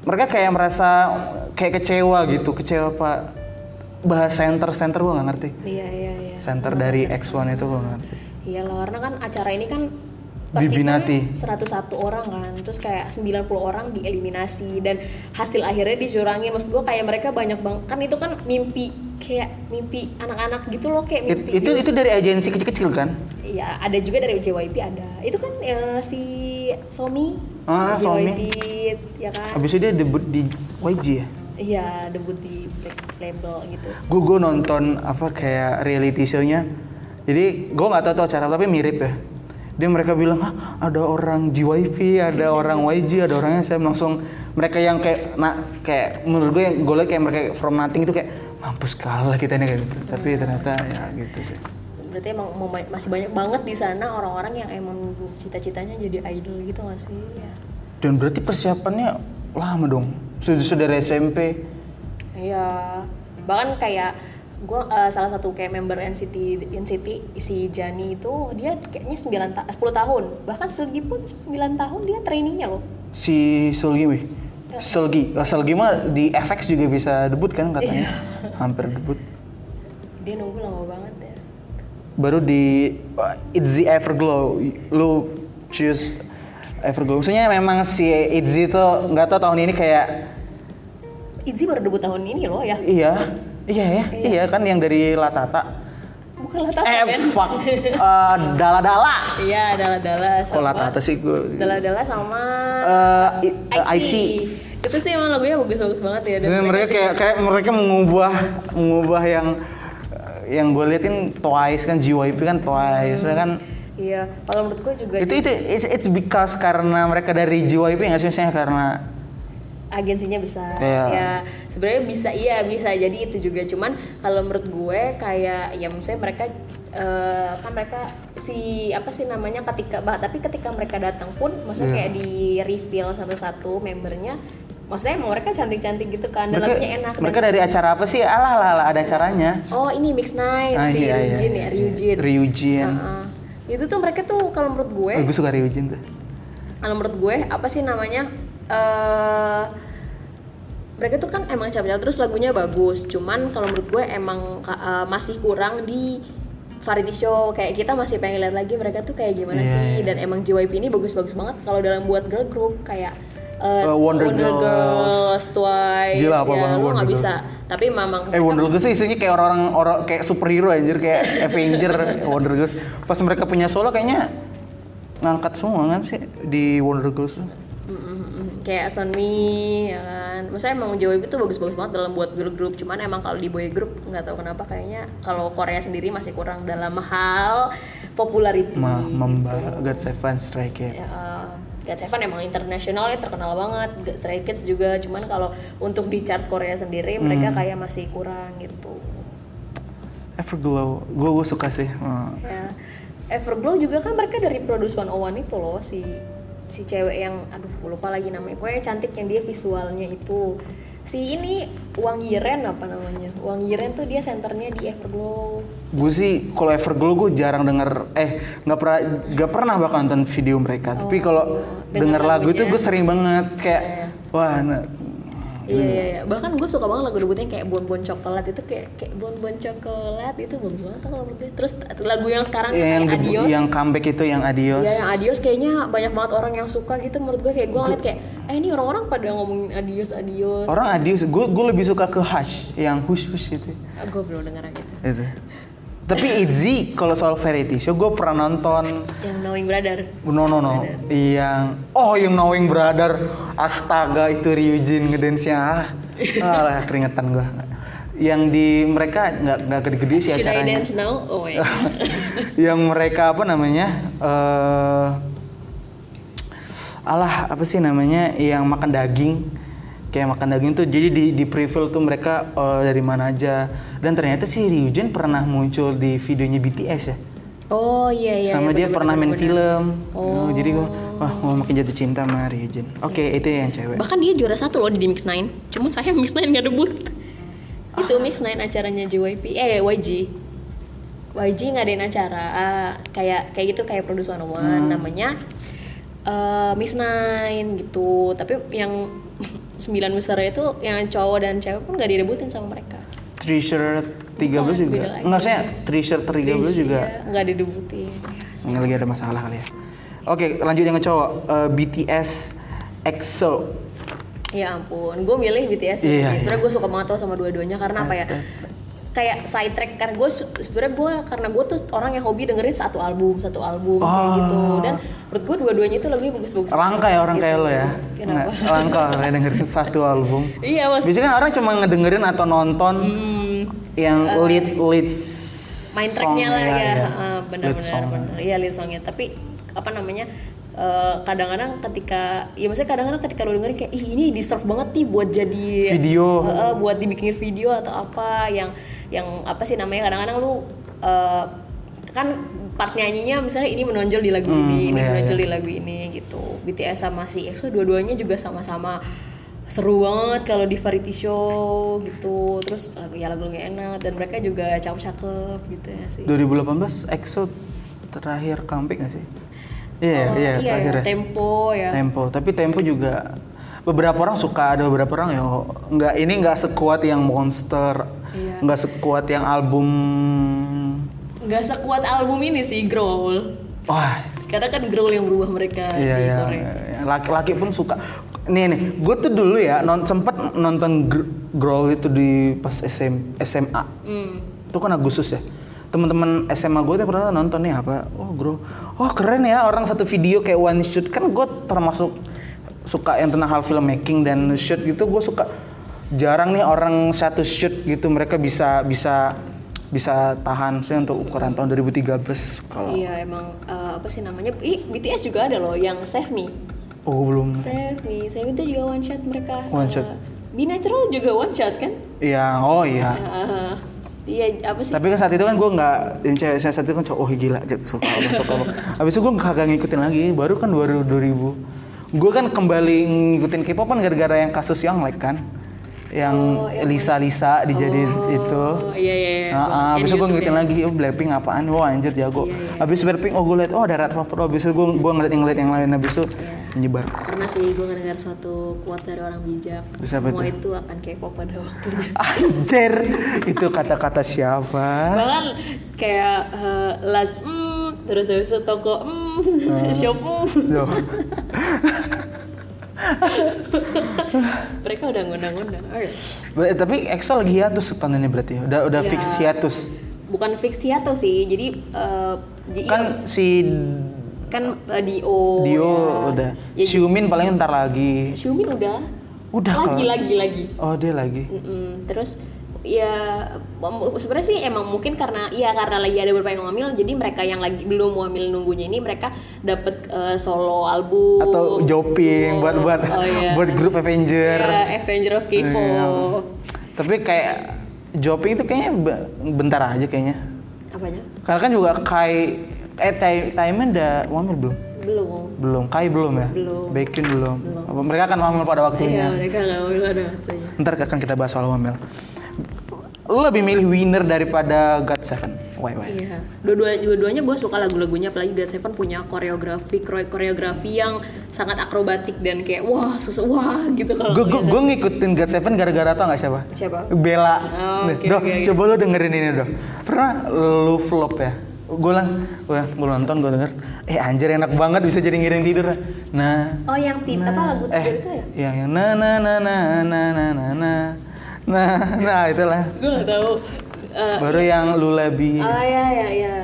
Mereka kayak merasa kayak kecewa gitu. Kecewa pak bahas center center gue nggak ngerti. Iya iya iya. Center dari X1 itu gue nggak ngerti. Iya lah, karena kan acara ini kan per Dibinati. season 101 orang kan, terus kayak 90 orang dieliminasi dan hasil akhirnya dicurangin. Maksud gue kayak mereka banyak banget kan itu kan mimpi kayak mimpi anak-anak gitu loh kayak It- mimpi. itu itu dari agensi kecil-kecil kan Iya, ada juga dari JYP ada. Itu kan eh, si Somi Ah, JYP ya kan. habis itu dia debut di YG ya Iya, debut di Black label gitu. gue gue nonton apa kayak reality show-nya jadi gue nggak tahu tuh acara tapi mirip ya dia mereka bilang ah ada orang JYP ada orang YG ada orangnya. Saya langsung mereka yang kayak nah kayak menurut gue yang gue kayak mereka from nothing itu kayak mampus kalah kita nih kayak gitu. Tapi ternyata ya gitu sih. Berarti emang masih banyak banget di sana orang-orang yang emang cita-citanya jadi idol gitu gak sih? Ya. dan berarti persiapannya lama dong sudah sudah dari SMP Iya, bahkan kayak gue salah satu kayak member NCT NCT si Jani itu dia kayaknya 9 ta 10 tahun. Bahkan Selgi pun 9 tahun dia trainingnya loh. Si Selgi wih. Selgi. Ah, Selgi mah di FX juga bisa debut kan katanya. Hampir debut. Dia nunggu lama banget ya. Baru di uh, Itzy Everglow. Lu choose Everglow. Maksudnya memang si Itzy tuh nggak tahu tahun ini kayak Itzy baru debut tahun ini loh ya. Iya iya ya? Iya. Kan yang dari Latata bukan Latata eh kan? fuck. Uh, Dala Dala iya Dala-Dala sama Latata sih gue Dala-Dala sama Eh, uh, IC. IC itu sih emang lagunya bagus-bagus banget ya dan Jadi mereka kayak kayak mereka mengubah mengubah yang yang gue liatin Twice kan JYP kan Twice ya kan? Iya kalau menurut gue juga itu itu it's, it's because karena mereka dari JYP nggak sih? Misalnya karena agensinya besar Iya. ya sebenarnya bisa iya bisa jadi itu juga cuman kalau menurut gue kayak ya misalnya mereka eh, kan mereka si apa sih namanya ketika bah tapi ketika mereka datang pun maksudnya Iya. kayak di reveal satu-satu membernya maksudnya emang mereka cantik-cantik gitu kan dan mereka lagunya enak mereka dari acara apa sih alah alah, alah, ada acaranya oh ini mix night Ah, si iya, iya, Ryujin iya, ya iya. Ryujin Ryujin. Heeh. itu tuh mereka tuh kalau menurut gue oh, gue suka Ryujin tuh kalau menurut gue apa sih namanya eh mereka tuh kan emang capek terus lagunya bagus cuman kalau menurut gue emang eh, masih kurang di variety show kayak kita masih pengen lihat lagi mereka tuh kayak gimana Iya, sih iya. dan emang JYP ini bagus-bagus banget kalau dalam buat girl group kayak eh, Eh, Wonder Girls, Girls. Twice Gila, apa ya Wonder nggak bisa tapi memang Eh Wonder Girls sih isinya kayak orang-orang orang kayak superhero anjir kayak Avenger Wonder Girls. Pas mereka punya solo kayaknya ngangkat semua kan sih di Wonder Girls tuh. Kayak Sunmi ya kan maksudnya emang JYP itu bagus-bagus banget dalam buat girl group cuman emang kalau di boy group nggak tahu kenapa kayaknya kalau Korea sendiri masih kurang dalam hal popularity Ma gitu. Mamba God Seven Stray ya, Kids. God Seven emang internasional ya terkenal banget God Stray Kids juga cuman kalau untuk di chart Korea sendiri mereka Hmm. kayak masih kurang gitu Everglow, gue gue suka sih. Ya Everglow juga kan mereka dari Produce 101 itu loh si si cewek yang aduh lupa lagi namanya. Pokoknya cantik yang dia visualnya itu. Si ini Wang Yiren apa namanya? Wang Yiren tuh dia senternya di Everglow. Gue sih kalau Everglow gue jarang denger eh nggak pernah nggak pernah bakal nonton video mereka. Tapi kalau denger denger lagu itu gue sering banget kayak wah nah, iya iya. iya bahkan gue suka banget lagu debutnya kayak Bon Bon Coklat. Itu kayak kayak Bon Bon Coklat itu bagus banget kalau menurut gue terus lagu yang sekarang yang kayak debu- Adios. yang comeback itu yang Adios. Ya yang Adios kayaknya banyak banget orang yang suka gitu menurut gue kayak gue ngeliat kayak eh ini orang-orang pada ngomongin Adios Adios. Orang Adios, gue gue lebih suka ke Hush yang Hush Hush itu. gue belum denger yang itu. Itu. Tapi Itzy kalau soal variety show gue pernah nonton yang Knowing Brother No no no, yang oh yang Knowing Brother, astaga itu Ryujin ngedance-nya, ah, alah keringetan gue. Yang di mereka nggak nggak gede-gede sih Should I acaranya. dance now? Oh my yang mereka apa namanya? eh alah apa sih namanya? Yang makan daging. Kayak makan daging tuh jadi di di preview tuh mereka eh, dari mana aja. Dan ternyata si Ryujin pernah muncul di videonya BTS ya. Oh iya iya. sama iya, dia bener, pernah bener, main bener. film Oh, jadi gua wah mau makin jatuh cinta sama Ryujin oke itu yang cewek Bahkan dia juara satu loh di Mix Nine. Cuman saya Mix Nine nggak debut. Itu Mix Nine acaranya JYP, eh YG. YG ngadain acara ah, kayak kayak gitu kayak Produce 101 namanya eh Mix Nine gitu. Tapi yang sembilan besar itu yang cowok dan cewek pun nggak didebutin sama mereka. Treasure 13 Bukan, juga enggak saya Treasure 13 juga Iya, nggak didebutin. Ini lagi ada masalah kali ya oke lanjut yang cowok Eh, BTS EXO Ya ampun, gue milih BTS Iya, ya. Sebenernya gue suka banget tau sama dua-duanya karena apa ya? Kayak side track karena gue sebenarnya gue karena gue tuh orang yang hobi dengerin satu album satu album kayak Oh. gitu dan menurut gue dua-duanya itu lagunya bagus-bagus. langka ya orang gitu. kayak lo ya Kenapa? Nggak, langka orang yang dengerin satu album Iya mas. biasanya kan orang cuma ngedengerin atau nonton Hmm, yang lead lead main tracknya lah ya, ya. Lead benar-benar benar. Iya lead songnya. Tapi apa namanya? Eh, kadang-kadang ketika ya maksudnya kadang-kadang ketika lu dengerin kayak ih ini deserve banget nih buat jadi Video. Eh, eh, buat dibikin video atau apa yang yang apa sih namanya kadang-kadang lu eh, kan part nyanyinya misalnya ini menonjol di lagu Hmm, ini ini iya, menonjol iya. di lagu ini gitu BTS sama si EXO dua-duanya juga sama-sama seru banget kalau di variety show gitu terus eh, ya lagu-lagunya enak dan mereka juga cakep-cakep gitu ya sih 2018 EXO terakhir comeback gak sih iya Oh, iya iya, terakhir ya, tempo ya. Tempo. Tapi Tempo juga beberapa orang suka ada beberapa orang ya nggak ini nggak sekuat yang Monster Iya. nggak sekuat yang album nggak sekuat album ini sih Growl. Wah. Karena kan Growl yang berubah mereka iya di iya. Korea laki-laki pun suka. Nih nih gue tuh dulu ya non sempet nonton Gr- Growl itu di pas SM, SMA hmm. itu kan Agustus ya teman-teman SMA gue tuh pernah nonton nih apa? Oh Growl oh keren ya orang satu video kayak one shoot. Kan gue termasuk suka yang tentang hal filmmaking dan shoot gitu gue suka. Jarang nih orang satu shoot gitu mereka bisa bisa bisa tahan. Sih untuk ukuran tahun 2013 kalau iya emang eh, apa sih namanya? Ih BTS juga ada loh yang Save Me. Oh belum. Save Me. Save Me itu juga one shot mereka One Eh, shot. Be Natural juga one shot kan? Iya oh iya. Eh, iya apa sih Tapi kan saat itu kan gue nggak, yang cewek saya saat itu kan cowok, oh gila, suka banget, suka banget. Habis itu gue kagak ngikutin lagi, baru kan 2000. Gue kan kembali ngikutin K-pop kan gara-gara yang kasus yang like kan. Yang Oh, Lisa-Lisa dijadiin itu. oh iya iya iya. Nah, habis di itu gue ngikutin ya. lagi, oh Blackpink apaan, wah anjir jago. Iya, iya. Habis Blackpink, oh gue liat, oh ada Red Velvet, oh, habis itu gue gue ngeliat yang ngeliat yang lain, habis itu Iya. Menyebar. pernah sih gue ngedengar suatu quote dari orang bijak Siapa semua itu? itu akan K-pop pada waktunya Anjir, itu kata-kata siapa? bahkan kayak eh, las mm, terus habis itu toko mm, shop mm. Mereka udah ngundang-ngundang. Ber- Tapi EXO lagi hiatus tahun ini berarti ya? Udah udah Ya. fix hiatus. bukan fix hiatus sih jadi j- Kan iya, si kan eh, Dio Dio ya. udah. Ya, Xiumin paling ntar lagi. Xiumin udah Udah lagi kalau- lagi lagi Oh dia lagi. Mm-mm. terus ya sebenarnya sih emang mungkin karena ya karena lagi ada beberapa yang hamil jadi mereka yang lagi belum hamil nunggunya ini mereka dapat eh, solo album Atau joping buat buat Oh, iya. buat grup Avenger. Ya, Avenger of K-pop Iya. Tapi kayak joping itu kayaknya be- bentar aja kayaknya. apanya Karena kan juga Kai eh Tai Taiman udah hamil belum? belum Belum. Kai belum ya? Belum. Baekhyun belum. Apa mereka akan hamil pada iya waktunya. mereka nggak hamil ada waktunya Ntar akan kita bahas soal hamil. Lo lebih milih winner daripada God Seven? Why why? Iya, dua-dua dua-duanya gue suka lagu-lagunya apalagi God Seven punya koreografi kore- koreografi yang sangat akrobatik dan kayak wah susah wah gitu kalau Gue gue ngikutin God Seven gara-gara tau gak siapa? siapa Bella. Oh, oke, Doh, oke. coba lo dengerin ini doh. Pernah lu flop ya? Gue lah, gue gue nonton, gue denger. Eh anjir enak banget bisa jadi ngiring tidur. Nah, Oh yang tit apa lagu eh, tidur itu ya? yang yang na na na na na na na na nah nah itulah. Gue gak tahu. Eh, Baru yang Lullaby. oh ya ya ya.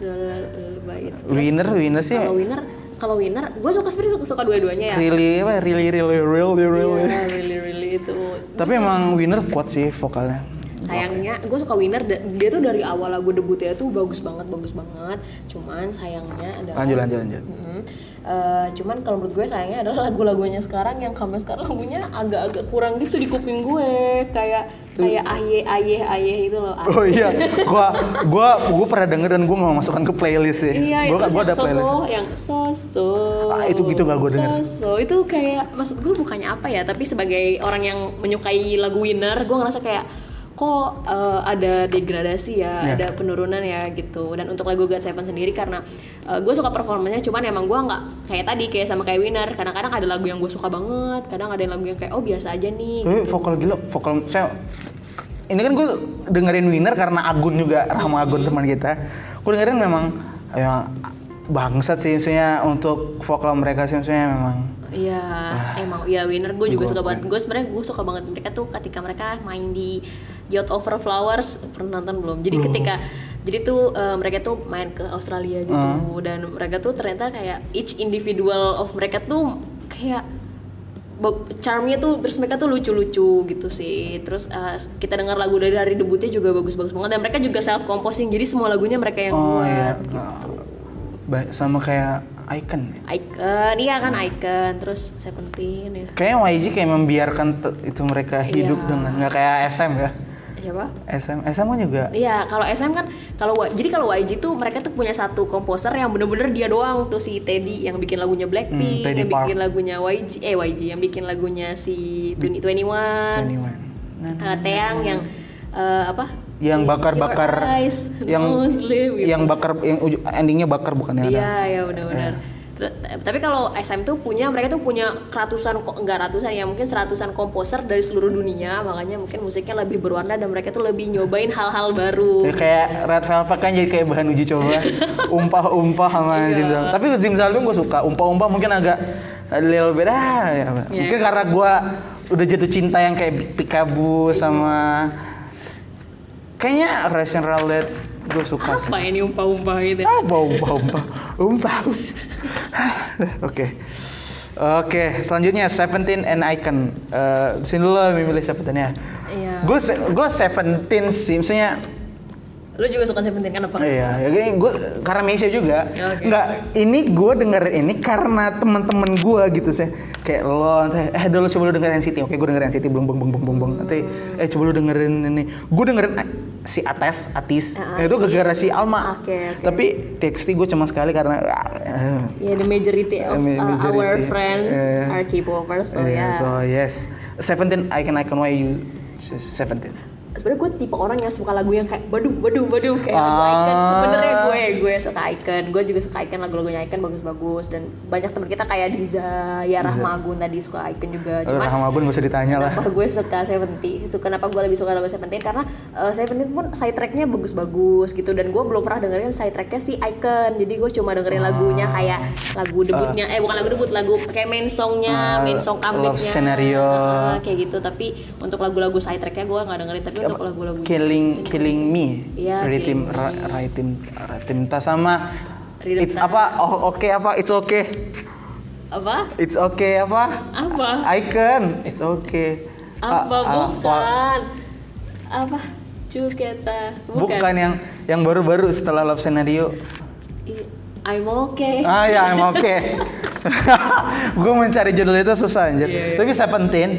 Lupa itu. Winner, winner sih. Kalau winner, kalau winner, gue suka sebenarnya suka, suka dua-duanya ya. Really apa? ya? Really really really really. really. Iya, really really itu. Tapi emang winner kuat sih vokalnya. Sayangnya gue suka winner dia tuh dari awal lagu debutnya tuh bagus banget bagus banget cuman sayangnya adalah Lanjut lanjut lanjut. Mm-mm. Eh, cuman kalau menurut gue sayangnya adalah lagu-lagunya sekarang yang sampai sekarang lagunya agak-agak kurang gitu di kuping gue kayak kayak aye aye aye itu loh Oh iya, gua gua gua pernah denger dan gua mau masukkan ke playlist sih. Iya, gua, itu gua ada playlist. so-so, yang so-so. Ah, itu gitu gak gua denger. So-so, itu kayak, maksud gue bukannya apa ya, tapi sebagai orang yang menyukai lagu Winner, gue ngerasa kayak, kok eh, ada degradasi ya, Iya. ada penurunan ya gitu. Dan untuk lagu God Seven sendiri karena eh, gue suka performanya, cuman emang gue nggak kayak tadi kayak sama kayak Winner. Kadang-kadang ada lagu yang gue suka banget, kadang ada lagu yang kayak oh biasa aja nih. Tapi vokal gila, vokal saya ini kan gue dengerin Winner karena Agun juga Rahma Agun teman kita. Gue dengerin memang ya bangsat sih maksudnya untuk vokal mereka sih maksudnya memang Iya, emang ya winner gue juga Gua suka banget. Gue sebenarnya gue suka banget mereka tuh ketika mereka main di Yacht Over Flowers pernah nonton belum? Jadi ketika jadi tuh eh, mereka tuh main ke Australia gitu. Dan mereka tuh ternyata kayak each individual of mereka tuh kayak charmnya tuh terus mereka tuh lucu-lucu gitu sih. Terus eh, kita dengar lagu dari hari debutnya juga bagus-bagus banget. Dan mereka juga self composing jadi semua lagunya mereka yang oh buat iya. gitu. Ba- sama kayak Icon Icon, iya kan Icon, terus Seventeen ya. kayaknya YG kayak membiarkan itu mereka hidup Iya. dengan nggak kayak SM ya Siapa? SM SM kan juga Iya, kalau SM kan kalau jadi kalau YG tuh mereka tuh punya satu komposer yang bener-bener dia doang tuh si Teddy yang bikin lagunya Blackpink, Hmm, Teddy yang bikin Park. lagunya YG, eh YG yang bikin lagunya si Twenty Twenty One, Nah, Teang yang eh, apa? yang bakar-bakar yang Muslim, gitu. yang bakar yang endingnya bakar bukan ya Iya, ya benar-benar. Terus, Tapi kalau SM tuh punya mereka tuh punya ratusan kok enggak ratusan ya mungkin seratusan komposer dari seluruh dunia makanya mungkin musiknya lebih berwarna dan mereka tuh lebih nyobain hal-hal baru. Jadi kayak Red Velvet kan jadi kayak bahan uji coba umpah-umpah sama Iya. Zim Zalum tapi Zim Zalum gue suka umpah-umpah mungkin agak little bit ah ya. mungkin karena gue udah jatuh cinta yang kayak Pikabu sama kayaknya Russian Roulette gue suka sih Apa ini umpah-umpah gitu? ya? apa umpah oke. Oke selanjutnya Seventeen and Icon. Eh, sini dulu memilih Seventeen ya Iya. gue gue Seventeen sih maksudnya Lu juga suka Seventeen kan apa? Iya, ya gue karena Meisha juga. Oke. Nggak, ini gue dengerin ini karena teman-teman gue gitu sih. Kayak lo, eh dulu coba lu dengerin NCT. Oke, gue dengerin NCT, belum beng beng beng beng beng. Nanti, eh coba lu dengerin ini. Gue dengerin eh, si Ates, Atis. Nah, itu gara-gara si Alma. Oke, oke. Tapi TXT gue cuma sekali karena. eh, Ya the majority of uh, majority. our friends Iya. are K-popers, so eh, ya. So yes, Seventeen, Icon Icon why you Seventeen. Sebenarnya gue tipe orang yang suka lagu yang kayak baduh baduh baduh kayak lagu Ah. Icon. Sebenarnya gue gue suka Icon. Gue juga suka Icon lagu-lagunya Icon bagus-bagus dan banyak teman kita kayak Diza, ya Rahma Agun tadi suka Icon juga. Eh, Cuman Rahma Bun gak usah ditanya lah. Kenapa gue suka Seventeen? Itu kenapa gue lebih suka lagu Seventeen karena uh, Seventeen pun side tracknya bagus-bagus gitu dan gue belum pernah dengerin side tracknya si Icon. Jadi gue cuma dengerin lagunya kayak lagu debutnya, eh bukan lagu debut, lagu kayak main songnya, Ah, main song comebacknya. Scenario. Ah, kayak gitu. Tapi untuk lagu-lagu side tracknya gue nggak dengerin. Tapi untuk lagu-lagu Killing Killing Me, Iya, Rhythm Rhythm Rhythm Ta sama Rhythm It's apa? Oh oke apa? It's okay. apa? It's okay apa? Apa? Icon. It's okay. Apa Ah, ah, bukan? Apa? Cuketa. Bukan yang yang baru-baru setelah Love Scenario. I'm okay. Ah ya, I'm okay. gue mencari judul itu susah anjir. Iya, Tapi Seventeen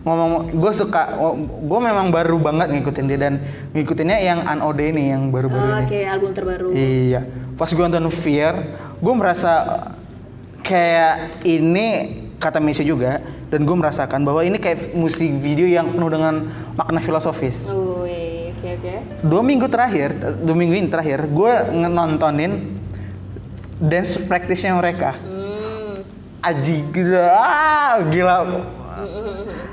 ngomong gue suka gue memang baru banget ngikutin dia dan ngikutinnya yang Unode ini yang baru-baru Oh, ini. Oke, album terbaru. Iya, pas gue nonton Fear, gue merasa kayak ini kata Messi juga, dan gue merasakan bahwa ini kayak musik video yang penuh dengan makna filosofis. Oh, oke oke. Dua minggu terakhir, dua minggu ini terakhir, gue nontonin dance practice-nya mereka. Hmm. Aji gitu, ah gila.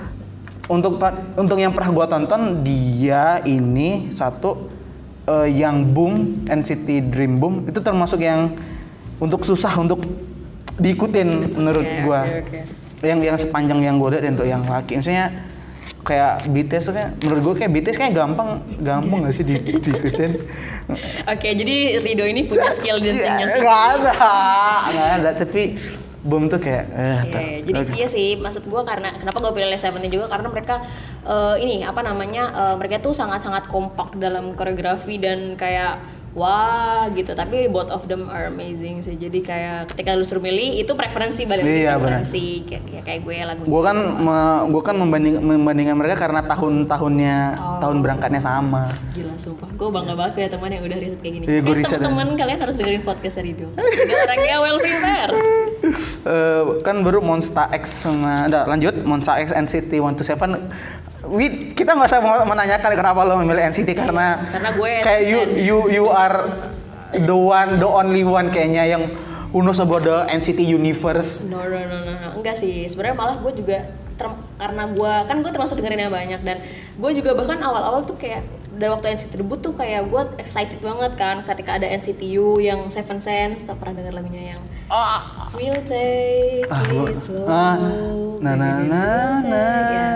untuk yang pernah gue tonton, dia ini satu eh, yang boom NCT Dream Boom itu termasuk yang untuk susah untuk diikutin menurut Oke, gua. oke, oke. Yang yang sepanjang yang gue lihat untuk yang laki, maksudnya kayak BTS tuh kan menurut gue kayak BTS kayak gampang gampang gak sih di, diikutin Oke, jadi Rido ini punya skill dancingnya. Iya, nggak ada nggak ada tapi Boom tuh kayak eh iya. jadi oke. iya sih maksud gua karena kenapa gue pilih Seventeen juga? Karena mereka eh, ini apa namanya eh, mereka tuh sangat-sangat kompak dalam koreografi dan kayak wah gitu. Tapi both of them are amazing sih. Jadi kayak ketika lu suruh milih itu preferensi balik Iya, preferensi. Kayak, kayak kayak gue lagunya Gue kan me- gua kan membanding membandingkan mereka karena tahun-tahunnya Oh. tahun berangkatnya sama. gila sumpah. Gue bangga banget punya teman yang udah riset kayak gini. Iya, gua Eh, riset, teman-teman kalian harus dengerin podcast dari orangnya well prepared Eh, kan baru Monster X sama Udah, lanjut Monster X NCT 127 Wi, kita nggak usah menanyakan kenapa lo memilih NCT karena karena gue kayak you you you are the one the only one kayaknya yang who knows about the NCT universe. No, no, no, no, no. enggak sih. Sebenarnya malah gue juga ter- karena gue kan gue termasuk dengerin yang banyak dan gue juga bahkan awal-awal tuh kayak dari waktu NCT debut tuh kayak gue excited banget kan ketika ada NCTU yang Seven Sense, tak pernah denger lagunya yang Ah, We'll take ah, it slow. ah, na na na We'll na take- ya.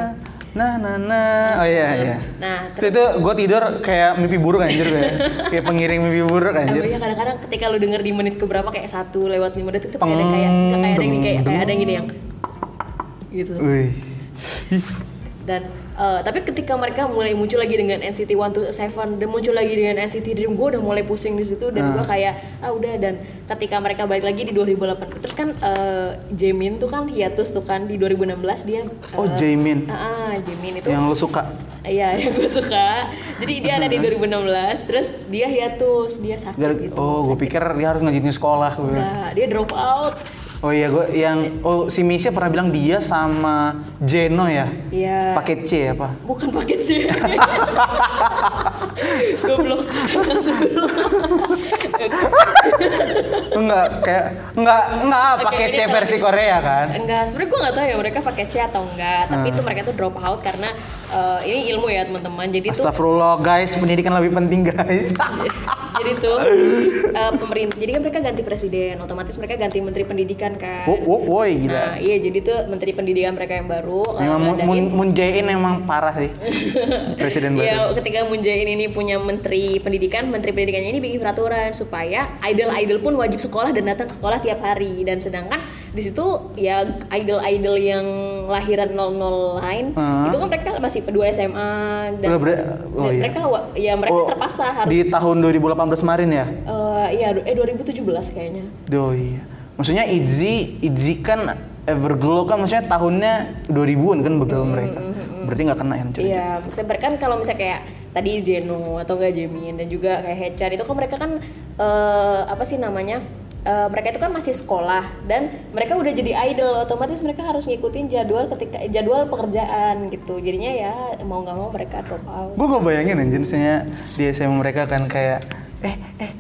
na na na oh iya iya Nah, itu, itu gue tidur kayak mimpi buruk anjir gue kayak pengiring mimpi buruk anjir iya kadang-kadang ketika lu denger di menit keberapa kayak satu lewat lima detik tuh kayak ada kayak kayak ada yang kayak kayak ada yang gini yang gitu Wih. Ih, dan eh, tapi ketika mereka mulai muncul lagi dengan NCT 127 dan muncul lagi dengan NCT Dream gue udah mulai pusing di situ dan gue kayak ah udah. Dan ketika mereka balik lagi di 2008 terus kan eh, Jaemin tuh kan hiatus tuh kan di 2016 dia Oh, eh, Jaemin. ah, ah, Jaemin itu. Yang lo suka? Iya yang gue suka. Jadi dia ada di 2016 terus dia hiatus dia sakit Gara- gitu oh gue pikir dia harus ngajitin sekolah Enggak, dia drop out oh iya gue yang oh si Misha pernah bilang dia sama Jeno ya Iya. paket C apa bukan paket C goblok enggak kayak enggak enggak Oke, paket C versi Korea kan Enggak, sebenarnya gue nggak tahu ya mereka pakai C atau enggak. Tapi Ah. itu mereka tuh drop out karena eh, ini ilmu ya teman-teman. Jadi tuh Astagfirullah guys pendidikan lebih penting guys jadi tuh si, eh, pemerintah. Jadi kan mereka ganti presiden, otomatis mereka ganti menteri pendidikan kan. Wop, wop, woi gila Nah, iya jadi tuh menteri pendidikan mereka yang baru eh, Memang ngadain- Moon, Jae-in emang parah sih presiden baru. Ya, ketika Moon Jae-in ini punya menteri pendidikan, menteri pendidikannya ini bikin peraturan supaya idol-idol pun wajib sekolah dan datang ke sekolah tiap hari. Dan sedangkan di situ ya idol-idol yang lahiran 00 lain Ah. itu kan mereka masih kedua SMA dan, Udah ber- oh dan iya. mereka ya mereka Oh, terpaksa harus di tahun 2018 kemarin ya. eh, iya eh 2017 kayaknya. Oh iya. Maksudnya Itzy, Itzy kan Everglow kan maksudnya tahunnya 2000-an kan begal mereka. Berarti nggak kena ya. Iya, mereka kan kalau misalnya kayak tadi Jeno atau enggak Jamin dan juga kayak Hechan itu kan mereka kan eh, apa sih namanya? Eh, mereka itu kan masih sekolah dan mereka udah jadi idol otomatis mereka harus ngikutin jadwal ketika jadwal pekerjaan gitu jadinya ya mau nggak mau mereka drop out Gue gak bayangin anjir misalnya di SMA mereka kan kayak eh eh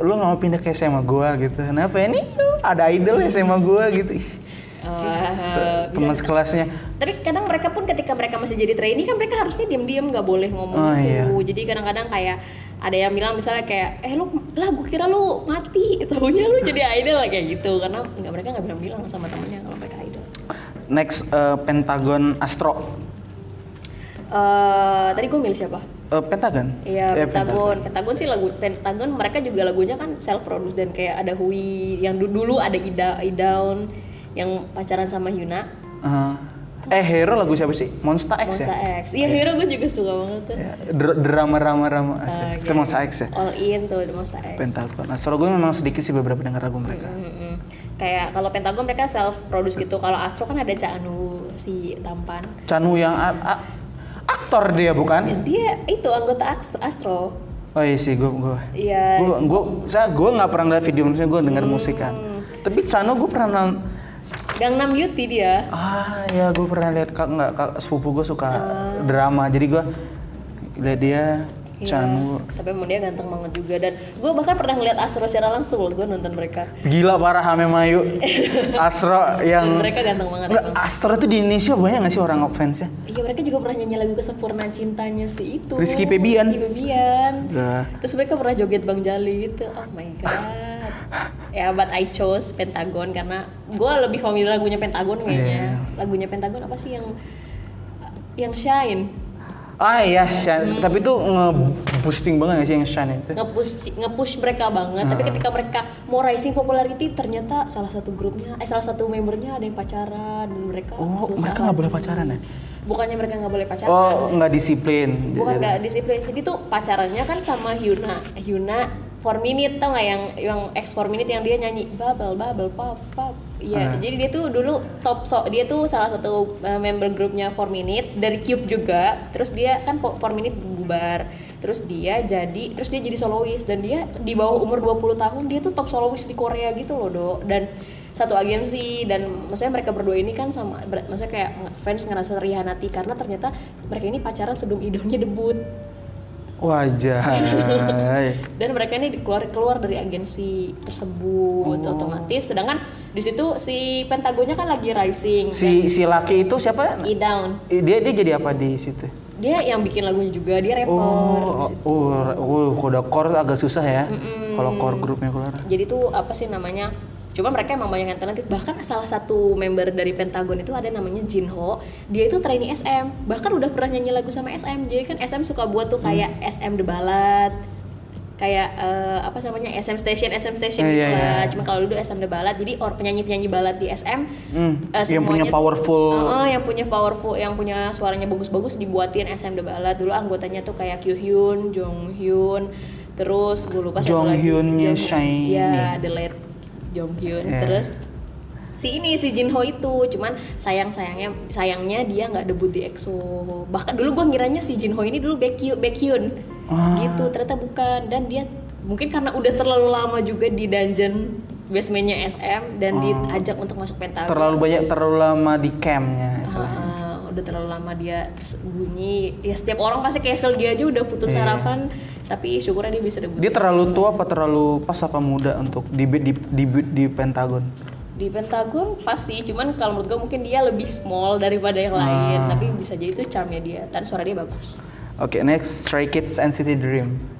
lu nggak mau pindah ke SMA gua gitu. Kenapa ini ada idol SMA gua gitu. Eh, teman bisa- sekelasnya. tapi kadang mereka pun ketika mereka masih jadi trainee kan mereka harusnya diam-diam nggak boleh ngomong Oh, gitu iya. jadi kadang-kadang kayak ada yang bilang misalnya kayak eh lu lah gue kira lu mati tahunya lu jadi idol kayak gitu karena nggak mereka nggak bilang-bilang sama temennya kalau mereka idol Next eh, Pentagon Astro. Eh tadi gue milih siapa Eh, Pentagon. Iya, Eh, Pentagon. Pentagon sih lagu Pentagon mereka juga lagunya kan self produce dan kayak ada Hui yang du- dulu ada Ida Idaun yang pacaran sama Yuna. Eh, eh Hero lagu siapa sih? Monster X Monsta ya? X. Iya, Hero gue juga suka banget tuh. Ya, dr- drama drama drama Ah, itu iya. Monster X ya All in tuh Monsta X. Pentagon nah soalnya gue memang sedikit sih beberapa dengar lagu mereka Mm-mm. Kayak kalau Pentagon mereka self produce gitu. Kalau Astro kan ada Canu si tampan. Chanu yang aktor dia bukan Ya, dia itu anggota Astro. Oh iya sih gue gue Iya. gue gue saya gue nggak pernah lihat video maksudnya gue dengar musik kan Hmm. tapi Chanu gue pernah Gangnam Beauty dia. ah ya gue pernah lihat kak nggak kak sepupu gue suka Ah. drama jadi gue lihat dia Iya. Tapi emang dia ganteng banget juga dan gue bahkan pernah ngeliat Astro secara langsung loh. Gue nonton mereka. gila parah Hame Mayu Astro yang Dan mereka ganteng banget. Nggak, emang. Astro tuh di Indonesia banyak nggak sih orang fansnya Iya mereka juga pernah nyanyi lagu kesempurnaan cintanya si itu Rizky Febian. Rizky Febian Nah. Terus mereka pernah joget Bang Jali gitu Oh my god Ya but I chose Pentagon karena gue lebih familiar lagunya Pentagon kayaknya Iya. Lagunya Pentagon apa sih yang Yang Shine Ah iya, Shan. Tapi itu nge-boosting banget gak sih yang Shan itu? nge-push nge-push mereka banget tapi ketika mereka mau rising popularity ternyata salah satu grupnya eh salah satu membernya ada yang pacaran dan mereka Oh, susah mereka nggak boleh pacaran ya? bukannya mereka nggak boleh pacaran Oh, nggak disiplin. bukan nggak disiplin jadi tuh pacarannya kan sama Hyuna Hyuna for minute tau nggak yang yang X for minute yang dia nyanyi bubble bubble pop pop iya Ah. jadi dia tuh dulu top so dia tuh salah satu uh, member grupnya for minute dari Cube juga. Terus dia kan po- for minute bubar. Terus dia jadi terus dia jadi solois. Dan dia di bawah umur 20 tahun dia tuh top solois di Korea gitu loh dok dan satu agensi dan maksudnya mereka berdua ini kan sama ber- maksudnya kayak fans ngerasa terhianati karena ternyata mereka ini pacaran sebelum idolnya debut Wajah. dan mereka ini keluar keluar dari agensi tersebut Oh. otomatis sedangkan di situ si Pentagonnya kan lagi rising si si laki itu siapa? E down Dia dia jadi apa di situ? dia yang bikin lagunya juga dia rapper Oh, situ. oh, oh, udah core agak susah ya. Kalau core grupnya keluar. jadi tuh apa sih namanya cuma mereka emang banyak yang talented bahkan salah satu member dari Pentagon itu ada namanya Jinho dia itu trainee SM bahkan udah pernah nyanyi lagu sama SM jadi kan SM suka buat tuh kayak Hmm. SM The Ballad kayak eh, apa namanya SM Station SM Station Eh, gitu iya, lah iya. cuma kalau dulu SM The Ballad jadi or penyanyi penyanyi balad di SM Hmm, eh, yang punya semuanya tuh- powerful. Heeh, yang punya powerful yang punya suaranya bagus-bagus dibuatin SM The Ballad dulu anggotanya tuh kayak Kyu Hyun, Jong Hyun terus gue lupa Jong. Hyunnya Shiny. Iya, the late Jong Hyun. Iya. Terus si ini si Jin Ho itu cuman sayang sayangnya sayangnya dia nggak debut di EXO bahkan dulu gue ngiranya si Jin Ho ini dulu Baekhyun Baekhyun Ah. gitu ternyata bukan dan dia mungkin karena udah terlalu lama juga di dungeon basementnya SM dan diajak untuk masuk Pentagon Ah. Terlalu banyak terlalu lama di campnya. istilahnya. Ah, udah terlalu lama dia tersembunyi. Ya setiap orang pasti cancel dia aja udah putus harapan tapi syukurnya dia bisa debut. Dia terlalu tua apa terlalu pas apa muda untuk di di di, di Pentagon? di Pentagon pasti cuman kalau menurut gue mungkin dia lebih small daripada yang lain. Tapi bisa jadi itu charmnya dia dan suara dia bagus. Oke, next Stray Kids NCT Dream.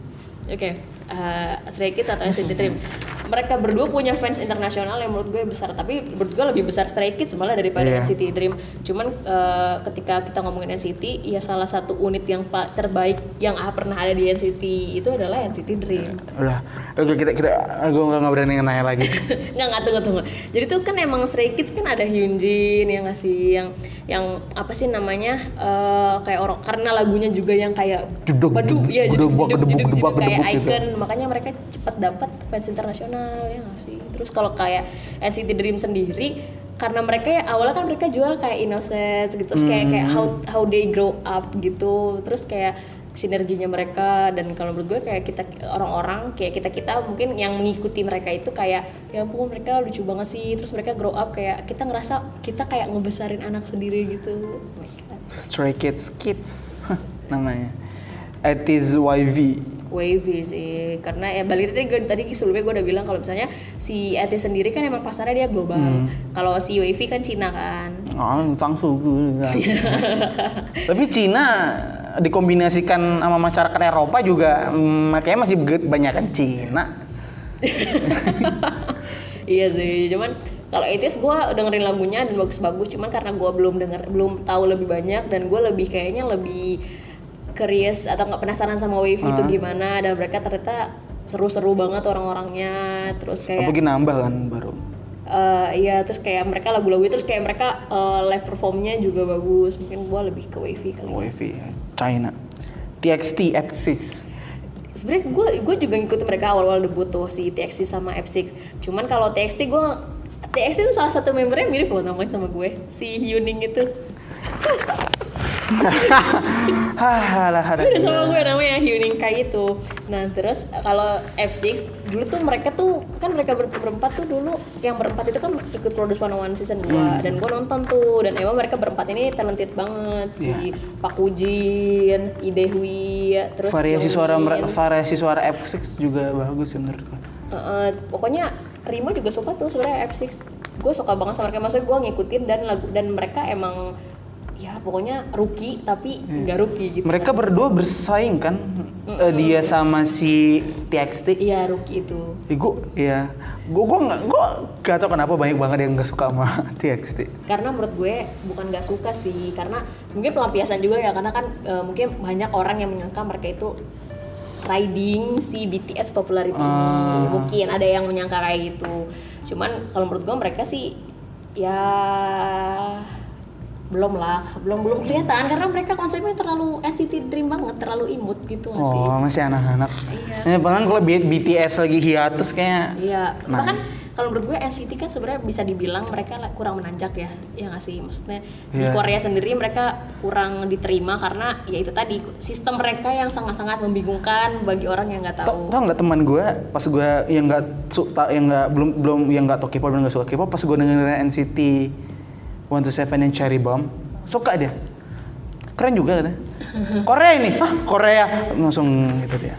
oke eh, Stray Kids atau NCT Dream mereka berdua punya fans internasional yang menurut gue besar. Tapi menurut gue lebih besar Stray Kids malah daripada Iya. NCT Dream. Cuman eh, ketika kita ngomongin NCT ya salah satu unit yang terbaik yang ah, pernah ada di NCT itu adalah NCT Dream. Udah, oke kita kita gue nggak berani nanya lagi. nggak nggak tunggu tunggu. Jadi tuh kan emang Stray Kids kan ada Hyunjin yang ngasih yang yang apa sih namanya eh, kayak orang karena lagunya juga yang kayak Jeduk, badu jeduk, ya jeduk, gedebak, jeduk, gedebuk, jeduk, gedebak, jeduk, kayak gedebuk gitu. icon. Makanya mereka cepat dapat fans internasional ya nggak sih terus kalau kayak NCT Dream sendiri karena mereka ya awalnya kan mereka jual kayak innocence gitu terus kayak kayak how how they grow up gitu terus kayak sinerginya mereka dan kalau menurut gue kayak kita orang-orang kayak kita kita mungkin yang mengikuti mereka itu kayak ya ampun mereka lucu banget sih terus mereka grow up kayak kita ngerasa kita kayak ngebesarin anak sendiri gitu oh. Stray Kids Kids namanya. It is YV. Wavy sih karena ya balik tadi gue tadi sebelumnya gue udah bilang kalau misalnya si ET sendiri kan emang pasarnya dia global kalau si wavy kan Cina kan Ah, Changsu. Tapi Cina dikombinasikan sama masyarakat Eropa juga mm, makanya masih banyak kan Cina. iya sih cuman kalau itu gue dengerin lagunya dan bagus-bagus cuman karena gue belum denger belum tahu lebih banyak dan gue lebih kayaknya lebih curious atau nggak penasaran sama wavy itu gimana dan mereka ternyata seru-seru banget orang-orangnya terus kayak Apalagi nambah kan baru. Eh, iya terus kayak mereka lagu-lagu terus kayak mereka eh, live performnya juga bagus mungkin gua lebih ke wavy kali ya. YV China. TXT X6. sebenarnya gue gue juga ngikutin mereka awal-awal debut tuh si TXT sama F6 cuman kalau TXT gue TXT itu salah satu membernya mirip loh namanya sama gue si Yuning itu Hah, lah, ada. Udah sama gue namanya Hyuning Kai itu. Nah terus kalau F6 dulu tuh mereka tuh kan mereka ber- berempat tuh dulu yang berempat itu kan ikut Produce 101 season 2 dan gue nonton tuh dan emang mereka berempat ini talented banget. Si Pak Kujin, Ide Hui, terus variasi suara variasi suara F6 juga bagus menurut gue. Eh, eh, pokoknya Rima juga suka tuh sebenarnya F6 gue suka banget sama mereka. Maksudnya gue ngikutin dan lagu dan mereka emang ya pokoknya rookie tapi nggak rookie gitu Mereka berdua bersaing kan? Eh, dia sama si TXT. iya rookie itu. Igu, ya gue gue nggak gue gak tau kenapa banyak banget yang nggak suka sama TXT karena menurut gue bukan nggak suka sih karena mungkin pelampiasan juga ya karena kan eh, mungkin banyak orang yang menyangka mereka itu riding si BTS popularity ini. Mungkin ada yang menyangka kayak gitu. Cuman kalau menurut gue mereka sih ya belum lah belum belum kelihatan karena mereka konsepnya terlalu NCT Dream banget terlalu imut gitu nggak sih oh masih anak-anak Iya. ya bahkan kalau BTS lagi hiatus kayak Iya, Nah. bahkan kalau menurut gue NCT kan sebenarnya bisa dibilang mereka kurang menanjak ya, ya nggak sih? Maksudnya di Iya. Korea sendiri mereka kurang diterima karena ya itu tadi sistem mereka yang sangat-sangat membingungkan bagi orang yang nggak tahu. tau nggak teman gue pas gue yang nggak suka yang nggak belum belum yang nggak tau K-pop dan nggak suka K-pop pas gue dengerin NCT 127 yang Cherry Bomb. Suka dia. Keren juga katanya. Korea ini. Hah, Korea. Langsung gitu dia.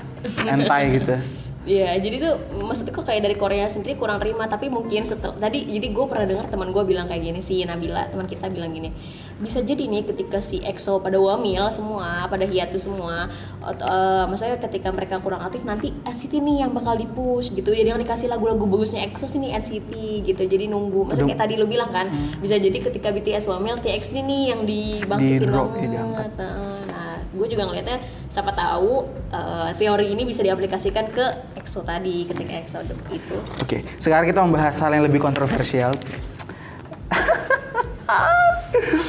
Anti gitu Iya, jadi tuh maksudnya kok kayak dari Korea sendiri kurang terima, tapi mungkin setel tadi jadi gue pernah dengar teman gue bilang kayak gini si Nabila teman kita bilang gini bisa jadi nih ketika si EXO pada wamil semua pada hiatus semua ot- eh, maksudnya ketika mereka kurang aktif nanti NCT nih yang bakal dipush gitu. Jadi yang dikasih lagu-lagu bagusnya EXO sini NCT gitu. Jadi nunggu maksudnya kayak tadi lu bilang kan bisa jadi ketika BTS wamil TXT nih yang dibangkitin ya, banget. diangkat. Nah, gue juga ngelihatnya siapa tahu eh, teori ini bisa diaplikasikan ke EXO tadi ketika EXO itu. Oke, sekarang kita membahas hal yang lebih kontroversial.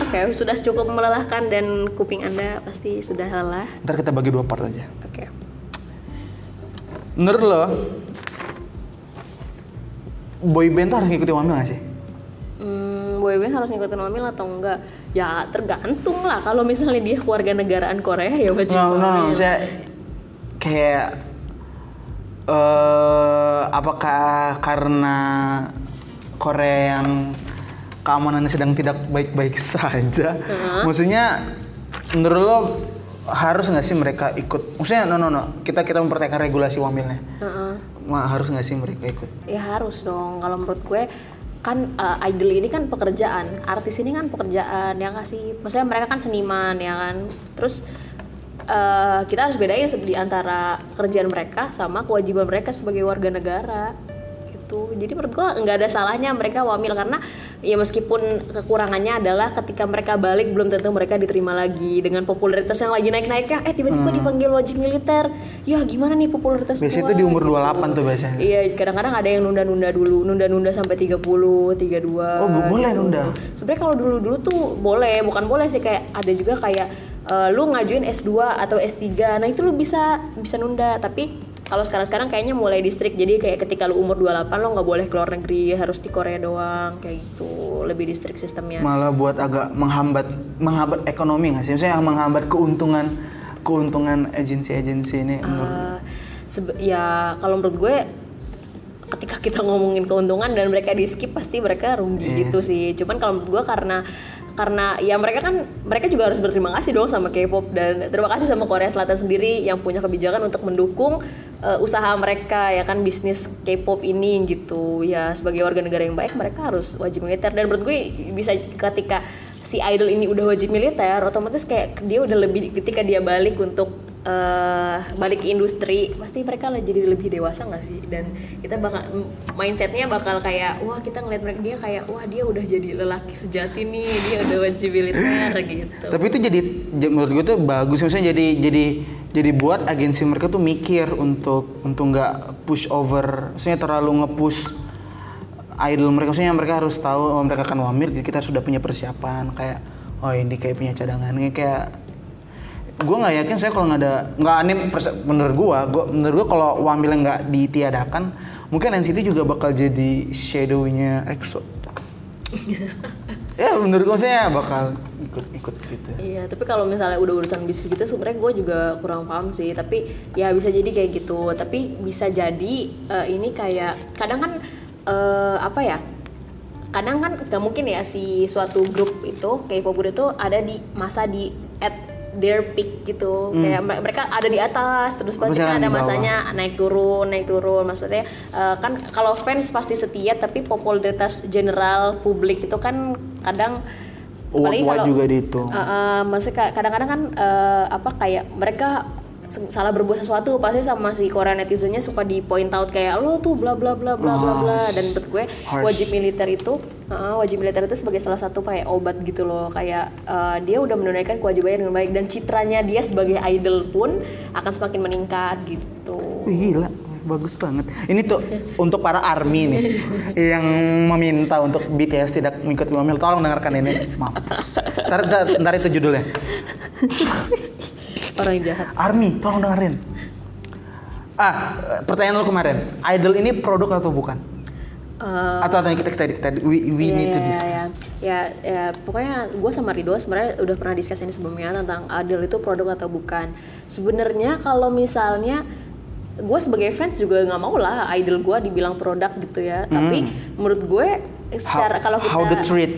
Oke, sudah cukup melelahkan dan kuping Anda pasti sudah lelah. Ntar kita bagi dua part aja. Oke. Menurut lo, boy band tuh harus ngikutin Wamil gak sih? Hmm, boyband harus ngikutin Wamil atau enggak? Ya tergantung lah. Kalau misalnya dia keluarga negaraan Korea ya wajib No, no, no, Wamil. Kayak eh apakah karena Korea yang keamanannya sedang tidak baik-baik saja? Maksudnya menurut lo harus nggak sih mereka ikut? Maksudnya no no no, kita kita mempertanyakan regulasi wamilnya. Heeh. Ma, harus nggak sih mereka ikut? Ya harus dong. Kalau menurut gue kan uh, idol ini kan pekerjaan, artis ini kan pekerjaan ya nggak sih. Maksudnya mereka kan seniman ya kan. Terus uh, kita harus bedain di antara kerjaan mereka sama kewajiban mereka sebagai warga negara gitu. Jadi menurut gue nggak ada salahnya mereka wamil karena ya meskipun kekurangannya adalah ketika mereka balik belum tentu mereka diterima lagi dengan popularitas yang lagi naik-naiknya. Eh tiba-tiba dipanggil wajib militer. Ya gimana nih popularitas Biasanya gua itu di umur gitu. 28 tuh biasanya. Iya, kadang-kadang ada yang nunda-nunda dulu, nunda-nunda sampai 30, 32. Oh, bo- boleh nunda? Sebenarnya kalau dulu-dulu tuh boleh, bukan boleh sih kayak ada juga kayak eh, lu ngajuin S2 atau S3. Nah, itu lu bisa bisa nunda, tapi kalau sekarang-sekarang kayaknya mulai distrik. Jadi kayak ketika lu umur 28 lo nggak boleh keluar negeri, harus di Korea doang kayak gitu. Lebih distrik sistemnya. Malah buat agak menghambat menghambat ekonomi nggak sih? Maksudnya menghambat keuntungan keuntungan agensi-agensi ini. sebe- ya kalau menurut gue ketika kita ngomongin keuntungan dan mereka di skip pasti mereka rugi Iya gitu sih cuman kalau menurut gue karena karena ya mereka kan mereka juga harus berterima kasih dong sama K-pop dan terima kasih sama Korea Selatan sendiri yang punya kebijakan untuk mendukung eh, usaha mereka ya kan bisnis K-pop ini gitu. Ya sebagai warga negara yang baik mereka harus wajib militer. Dan menurut gue bisa ketika si idol ini udah wajib militer otomatis kayak dia udah lebih ketika dia balik untuk eh, balik industri pasti mereka lah jadi lebih dewasa nggak sih? Dan kita bakal mindsetnya bakal kayak wah kita ngeliat mereka dia kayak wah dia udah jadi lelaki sejati nih dia udah wajib militer gitu. Tapi itu jadi menurut gue tuh bagus maksudnya jadi jadi jadi buat agensi mereka tuh mikir untuk untuk nggak push over, maksudnya terlalu nge-push idol mereka. Maksudnya mereka harus tahu oh, mereka akan wamil kita sudah punya persiapan kayak oh ini kayak punya cadangan kayak gue nggak yakin saya kalau nggak ada nggak aneh menurut gue gue menurut gue kalau wamilnya nggak ditiadakan mungkin NCT juga bakal jadi shadownya EXO ya menurut gue saya bakal ikut-ikut gitu Iya, tapi kalau misalnya udah urusan bisnis gitu sebenarnya gue juga kurang paham sih. Tapi ya bisa jadi kayak gitu. Tapi bisa jadi eh, ini kayak kadang kan eh, apa ya? Kadang kan gak mungkin ya si suatu grup itu K-pop group itu ada di masa di at their peak gitu. Kayak mere- mereka ada di atas terus pasti Maksudnya kan ada di bawah. masanya naik turun, naik turun. Maksudnya eh, kan kalau fans pasti setia tapi popularitas general publik itu kan kadang Award-award kalau- juga dihitung. Uh, uh, maksudnya ka- kadang-kadang kan uh, apa kayak mereka salah berbuat sesuatu pasti sama si Korea netizennya suka di point out kayak lo tuh bla bla bla bla bla bla dan menurut gue Harsh. wajib militer itu uh, wajib militer itu sebagai salah satu kayak obat gitu loh kayak uh, dia udah menunaikan kewajibannya dengan baik dan citranya dia sebagai idol pun akan semakin meningkat gitu gila, bagus banget. Ini tuh untuk para army nih yang meminta untuk BTS tidak mengikuti Wamil. Tolong dengarkan ini. Mampus. Ntar, ntar, ntar itu judulnya. Orang jahat Army, tolong dengerin. Ah, pertanyaan lu kemarin. Idol ini produk atau bukan? Uh, Atau atau kita kita kita we, we Iya, need to iya, discuss. Ya, ya, ya, pokoknya gue sama Ridho sebenarnya udah pernah discuss ini sebelumnya tentang idol itu produk atau bukan. Sebenarnya kalau misalnya gue sebagai fans juga nggak mau lah idol gue dibilang produk gitu ya. Tapi menurut gue secara Hmm. How- kalau kita how the treat.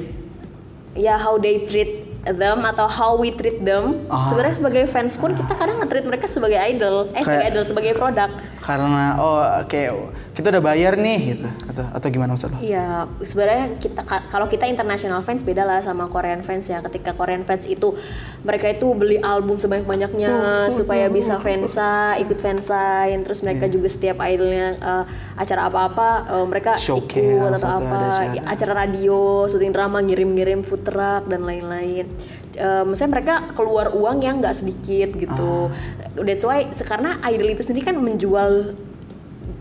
ya how they treat them atau how we treat them. Ah. Sebenarnya sebagai fans pun kita kadang nge-treat mereka sebagai idol, eh sebagai Kayak- idol sebagai produk. Karena oh oke kita udah bayar nih gitu atau atau gimana maksud lo? Iya, sebenarnya kita ka- kalau kita international fans beda lah sama Korean fans ya. Ketika Korean fans itu mereka itu beli album sebanyak-banyaknya supaya bisa fansa, ikut fansign, terus mereka Iya. juga setiap idolnya eh, acara apa-apa eh, mereka Showcase ikut atau apa, acara. ya, acara radio, syuting drama, ngirim-ngirim food truck dan lain-lain. Eh, maksudnya mereka keluar uang yang nggak sedikit gitu. Ah. That's why karena idol itu sendiri kan menjual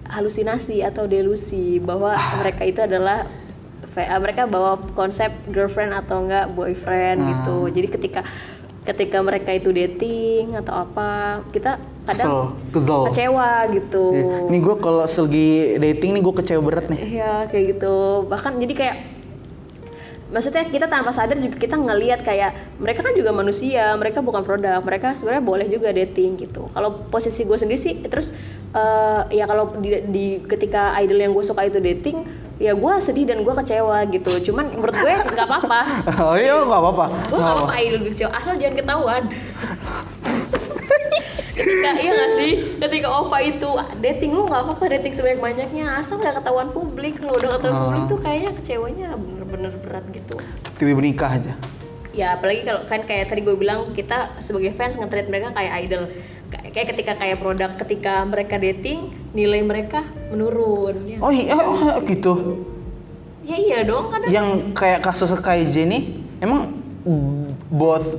halusinasi atau delusi bahwa Ah. mereka itu adalah uh, mereka bawa konsep girlfriend atau enggak boyfriend gitu. Ah. Jadi ketika ketika mereka itu dating atau apa, kita kadang Kesel, kesel. kecewa gitu. Iya. Nih gue kalau selagi dating nih gue kecewa berat nih. Iya, kayak gitu. Bahkan jadi kayak maksudnya kita tanpa sadar juga kita ngelihat kayak mereka kan juga manusia, mereka bukan produk, mereka sebenarnya boleh juga dating gitu. Kalau posisi gue sendiri sih, terus eh, ya kalau di, di ketika idol yang gue suka itu dating, ya gue sedih dan gue kecewa gitu. Cuman menurut gue nggak apa-apa. Oh iya nggak apa-apa. Gue nggak apa-apa idol gue kecewa, asal jangan ketahuan. ketika iya gak sih ketika Ova itu dating lu nggak apa-apa dating sebanyak banyaknya asal nggak ketahuan publik kalau udah ketahuan Oh. publik tuh kayaknya kecewanya bener-bener berat gitu Tiba-tiba nikah aja. ya apalagi kalau kan kayak tadi gue bilang kita sebagai fans nge-treat mereka kayak idol Kayak- ketika kayak produk ketika mereka dating nilai mereka menurun ya, Oh iya oh, gitu. ya iya dong kadang Yang kayak kasus kayak Jenny emang both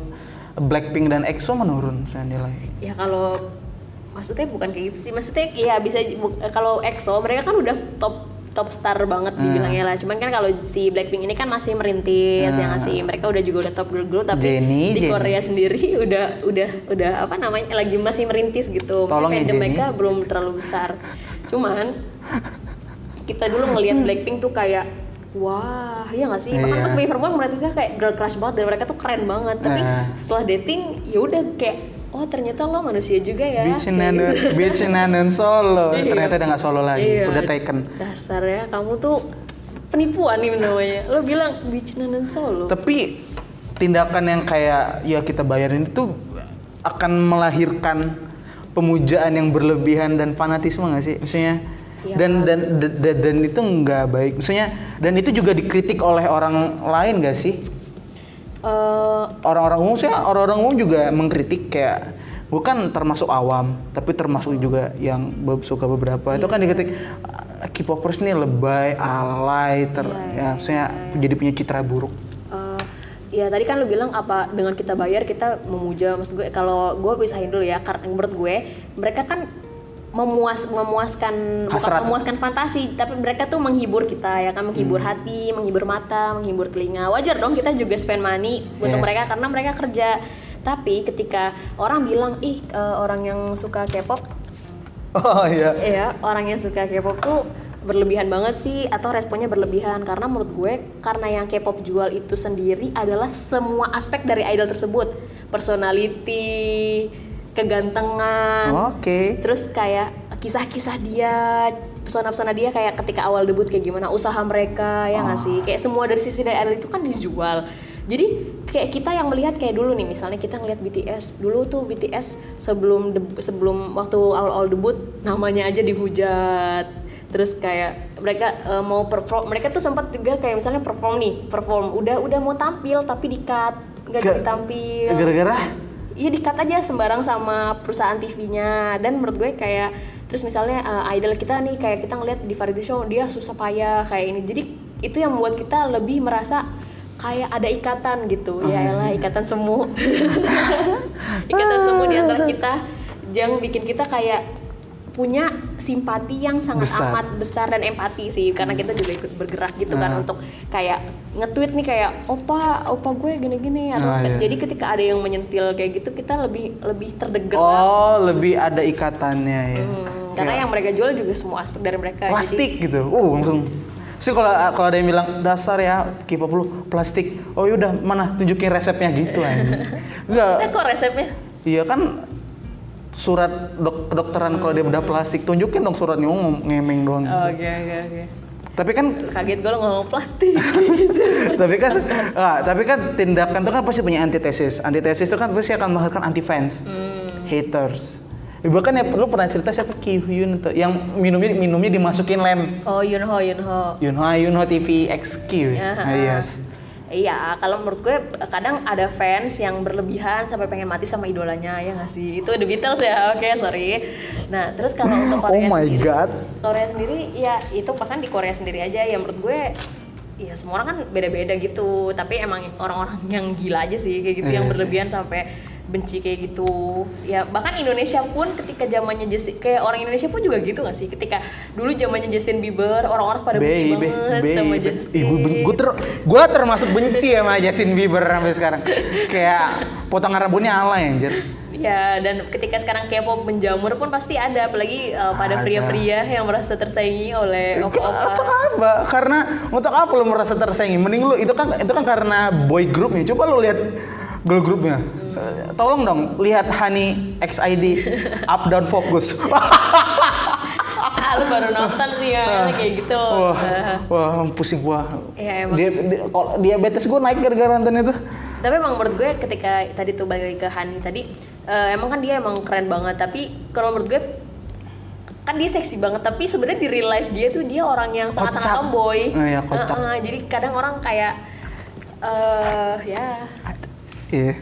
Blackpink dan EXO menurun saya nilai. ya kalau maksudnya bukan kayak gitu sih maksudnya ya bisa kalau EXO mereka kan udah top top star banget Hmm. dibilangnya lah cuman kan kalau si Blackpink ini kan masih merintis ya nggak sih mereka udah juga udah top girl girl tapi Hmm. Jennie, di Jennie. Korea sendiri udah udah udah apa namanya lagi masih merintis gitu Tolong ya, maksudnya Jennie. mereka belum terlalu besar cuman kita dulu ngelihat Blackpink tuh kayak wah ya nggak sih bahkan Iya. gue sebagai perempuan mereka kayak girl crush banget dan mereka tuh keren banget tapi Eh. setelah dating ya udah kayak oh ternyata lo manusia juga ya Beach Nanon, gitu. Beach Nanon solo. Iya. Ternyata udah nggak solo lagi, Iya. udah taken. dasarnya kamu tuh penipuan nih namanya lo bilang beach nanan solo Tapi tindakan yang kayak ya kita bayarin itu akan melahirkan pemujaan yang berlebihan dan fanatisme nggak sih? Maksudnya Iya. dan, dan dan dan itu nggak baik. Maksudnya dan itu juga dikritik oleh orang lain nggak sih? Eh, Orang-orang umum sih orang-orang umum juga mengkritik kayak gue kan termasuk awam tapi termasuk juga yang suka beberapa. Itu kan dikritik "Ah, K-popers nih lebay, alay, ter Iya, ya maksudnya jadi punya citra buruk. eh, ya tadi kan lo bilang apa dengan kita bayar kita memuja. Maksud gue kalau gue pisahin dulu ya karena menurut gue mereka kan memuas memuaskan Hasrat. bukan memuaskan fantasi tapi mereka tuh menghibur kita ya kan? Menghibur hati menghibur mata menghibur telinga. Wajar dong kita juga spend money untuk Yes. mereka karena mereka kerja. Tapi ketika orang bilang ih eh, orang yang suka K-pop. Oh iya. ya orang yang suka K-pop tuh berlebihan banget sih atau responnya berlebihan. Karena menurut gue karena yang K-pop jual itu sendiri adalah semua aspek dari idol tersebut. Personality kegantengan. Oke. terus kayak kisah-kisah dia pesona-pesona dia kayak ketika awal debut kayak gimana usaha mereka ya nggak sih? Kayak semua dari sisi dari itu kan dijual. Jadi kayak kita yang melihat kayak dulu nih misalnya kita ngelihat BTS dulu tuh BTS sebelum sebelum waktu awal-awal debut namanya aja dihujat. Terus kayak mereka eh, mau perform mereka tuh sempat juga kayak misalnya perform nih perform. Udah udah mau tampil tapi di cut nggak tampil Gara-gara ya dikat aja sembarang sama perusahaan TV-nya dan menurut gue kayak terus misalnya uh, idol kita nih kayak kita ngeliat di variety show dia susah payah kayak ini. Jadi itu yang membuat kita lebih merasa kayak ada ikatan gitu. Ya elah ikatan semu. Ikatan semu di antara kita. Yang bikin kita kayak punya simpati yang sangat Besar. amat besar dan empati sih karena kita juga ikut bergerak gitu kan Ah. untuk kayak nge-tweet nih kayak opa opa gue gini-gini atau Ah, iya. jadi ketika ada yang menyentil kayak gitu kita lebih lebih terdegar Oh, lebih ada ikatannya ya. Hmm, karena yang mereka jual juga semua aspek dari mereka plastik gitu. Uh, langsung. Sih kalau kalau ada yang bilang dasar ya K-pop lu plastik. Oh yaudah mana tunjukin resepnya gitu anjing. Enggak. jadi, kok resepnya Iya kan surat dok kedokteran kalau dia udah plastik tunjukin dong suratnya oh, ngom- ngemeng doang. oke oke oke Tapi kan kaget gue lo ngomong plastik tapi kan ah, tapi kan tindakan itu kan pasti punya antitesis. Antitesis itu kan pasti akan melahirkan anti fans, haters. Ya, bahkan ya lu pernah cerita siapa Ki Hyun itu yang minumnya minumnya dimasukin lem. oh Yunho Yunho Yunho Yunho TV XQ. Ya, Ah, yes. Iya, kalau menurut gue kadang ada fans yang berlebihan sampai pengen mati sama idolanya ya nggak sih? Itu The Beatles ya, oke sorry. Nah terus kalau untuk Oh Korea my sendiri, God. Korea sendiri ya itu bahkan di Korea sendiri aja ya menurut gue ya semua orang kan beda-beda gitu. Tapi emang orang-orang yang gila aja sih kayak gitu Iya yang sih. berlebihan sampai benci kayak gitu. Ya bahkan Indonesia pun ketika zamannya Justin kayak orang Indonesia pun juga gitu gak sih? Ketika dulu zamannya Justin Bieber orang-orang pada benci Baby, banget sama baby. Justin. Ih, gue, gue, ter, gue termasuk benci sama Justin Bieber sampai sekarang. Kayak potongan rambutnya alay anjir. Ya, dan ketika sekarang K-pop menjamur pun pasti ada, apalagi uh, pada Ada. pria-pria yang merasa tersaingi oleh Untuk opa-opa. apa? Karena untuk apa lu merasa tersaingi? Mending lu itu kan itu kan karena boy groupnya. Coba lu lihat girl groupnya. Eh, tolong dong lihat Honey XID up down fokus. Ah, lu baru nonton sih ya, kayak gitu. wah, Uh, wah pusing gua. Ya, emang. Dia, dia- kalau diabetes gua naik gara-gara nonton itu. tapi emang menurut gue ketika tadi tuh balik lagi ke Hani tadi, uh, emang kan dia emang keren banget. Tapi kalau menurut gue kan dia seksi banget tapi sebenarnya di real life dia tuh dia orang yang sangat-sangat Kocak. tomboy. Oh iya, kocak. Uh-uh, jadi kadang orang kayak eh ya Iya.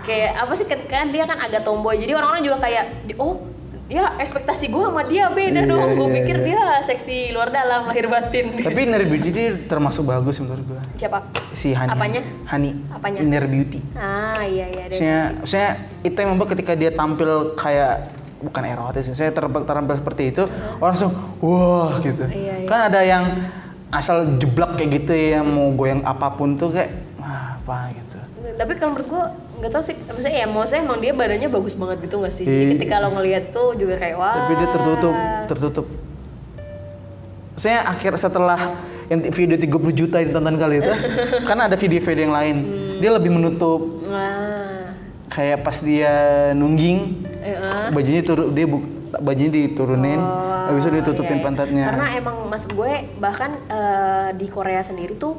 kayak apa sih ketika dia kan agak tomboy jadi orang-orang juga kayak oh ya ekspektasi gue sama dia beda Iya, dong gue iya, pikir iya. dia seksi luar dalam lahir batin Tapi Inner Beauty dia termasuk bagus menurut gua. siapa Si Hani. Apanya? Hani. Apanya? Inner Beauty. ah iya iya Maksudnya, maksudnya itu yang membuat ketika dia tampil kayak bukan erotis, ya, saya ter- terampil seperti itu, orang langsung wah gitu. Iya, iya. Kan ada yang asal jeblak kayak gitu ya, mau goyang apa pun tuh kayak "Wah, apa gitu. Tapi kalau menurut gue nggak tahu sih maksudnya ya maksudnya emang dia badannya bagus banget gitu nggak sih Iya. Jadi ketika lo ngeliat tuh juga kayak wah Tapi dia tertutup, tertutup. Saya akhir setelah yang video 30 juta ditonton kali itu, kan ada video-video yang lain. Hmm. Dia lebih menutup wah kayak pas dia nungging bajunya turun dia buk, bajunya diturunin Oh, habis itu ditutupin iya, iya. pantatnya Karena emang maksud gue bahkan eh, di Korea sendiri tuh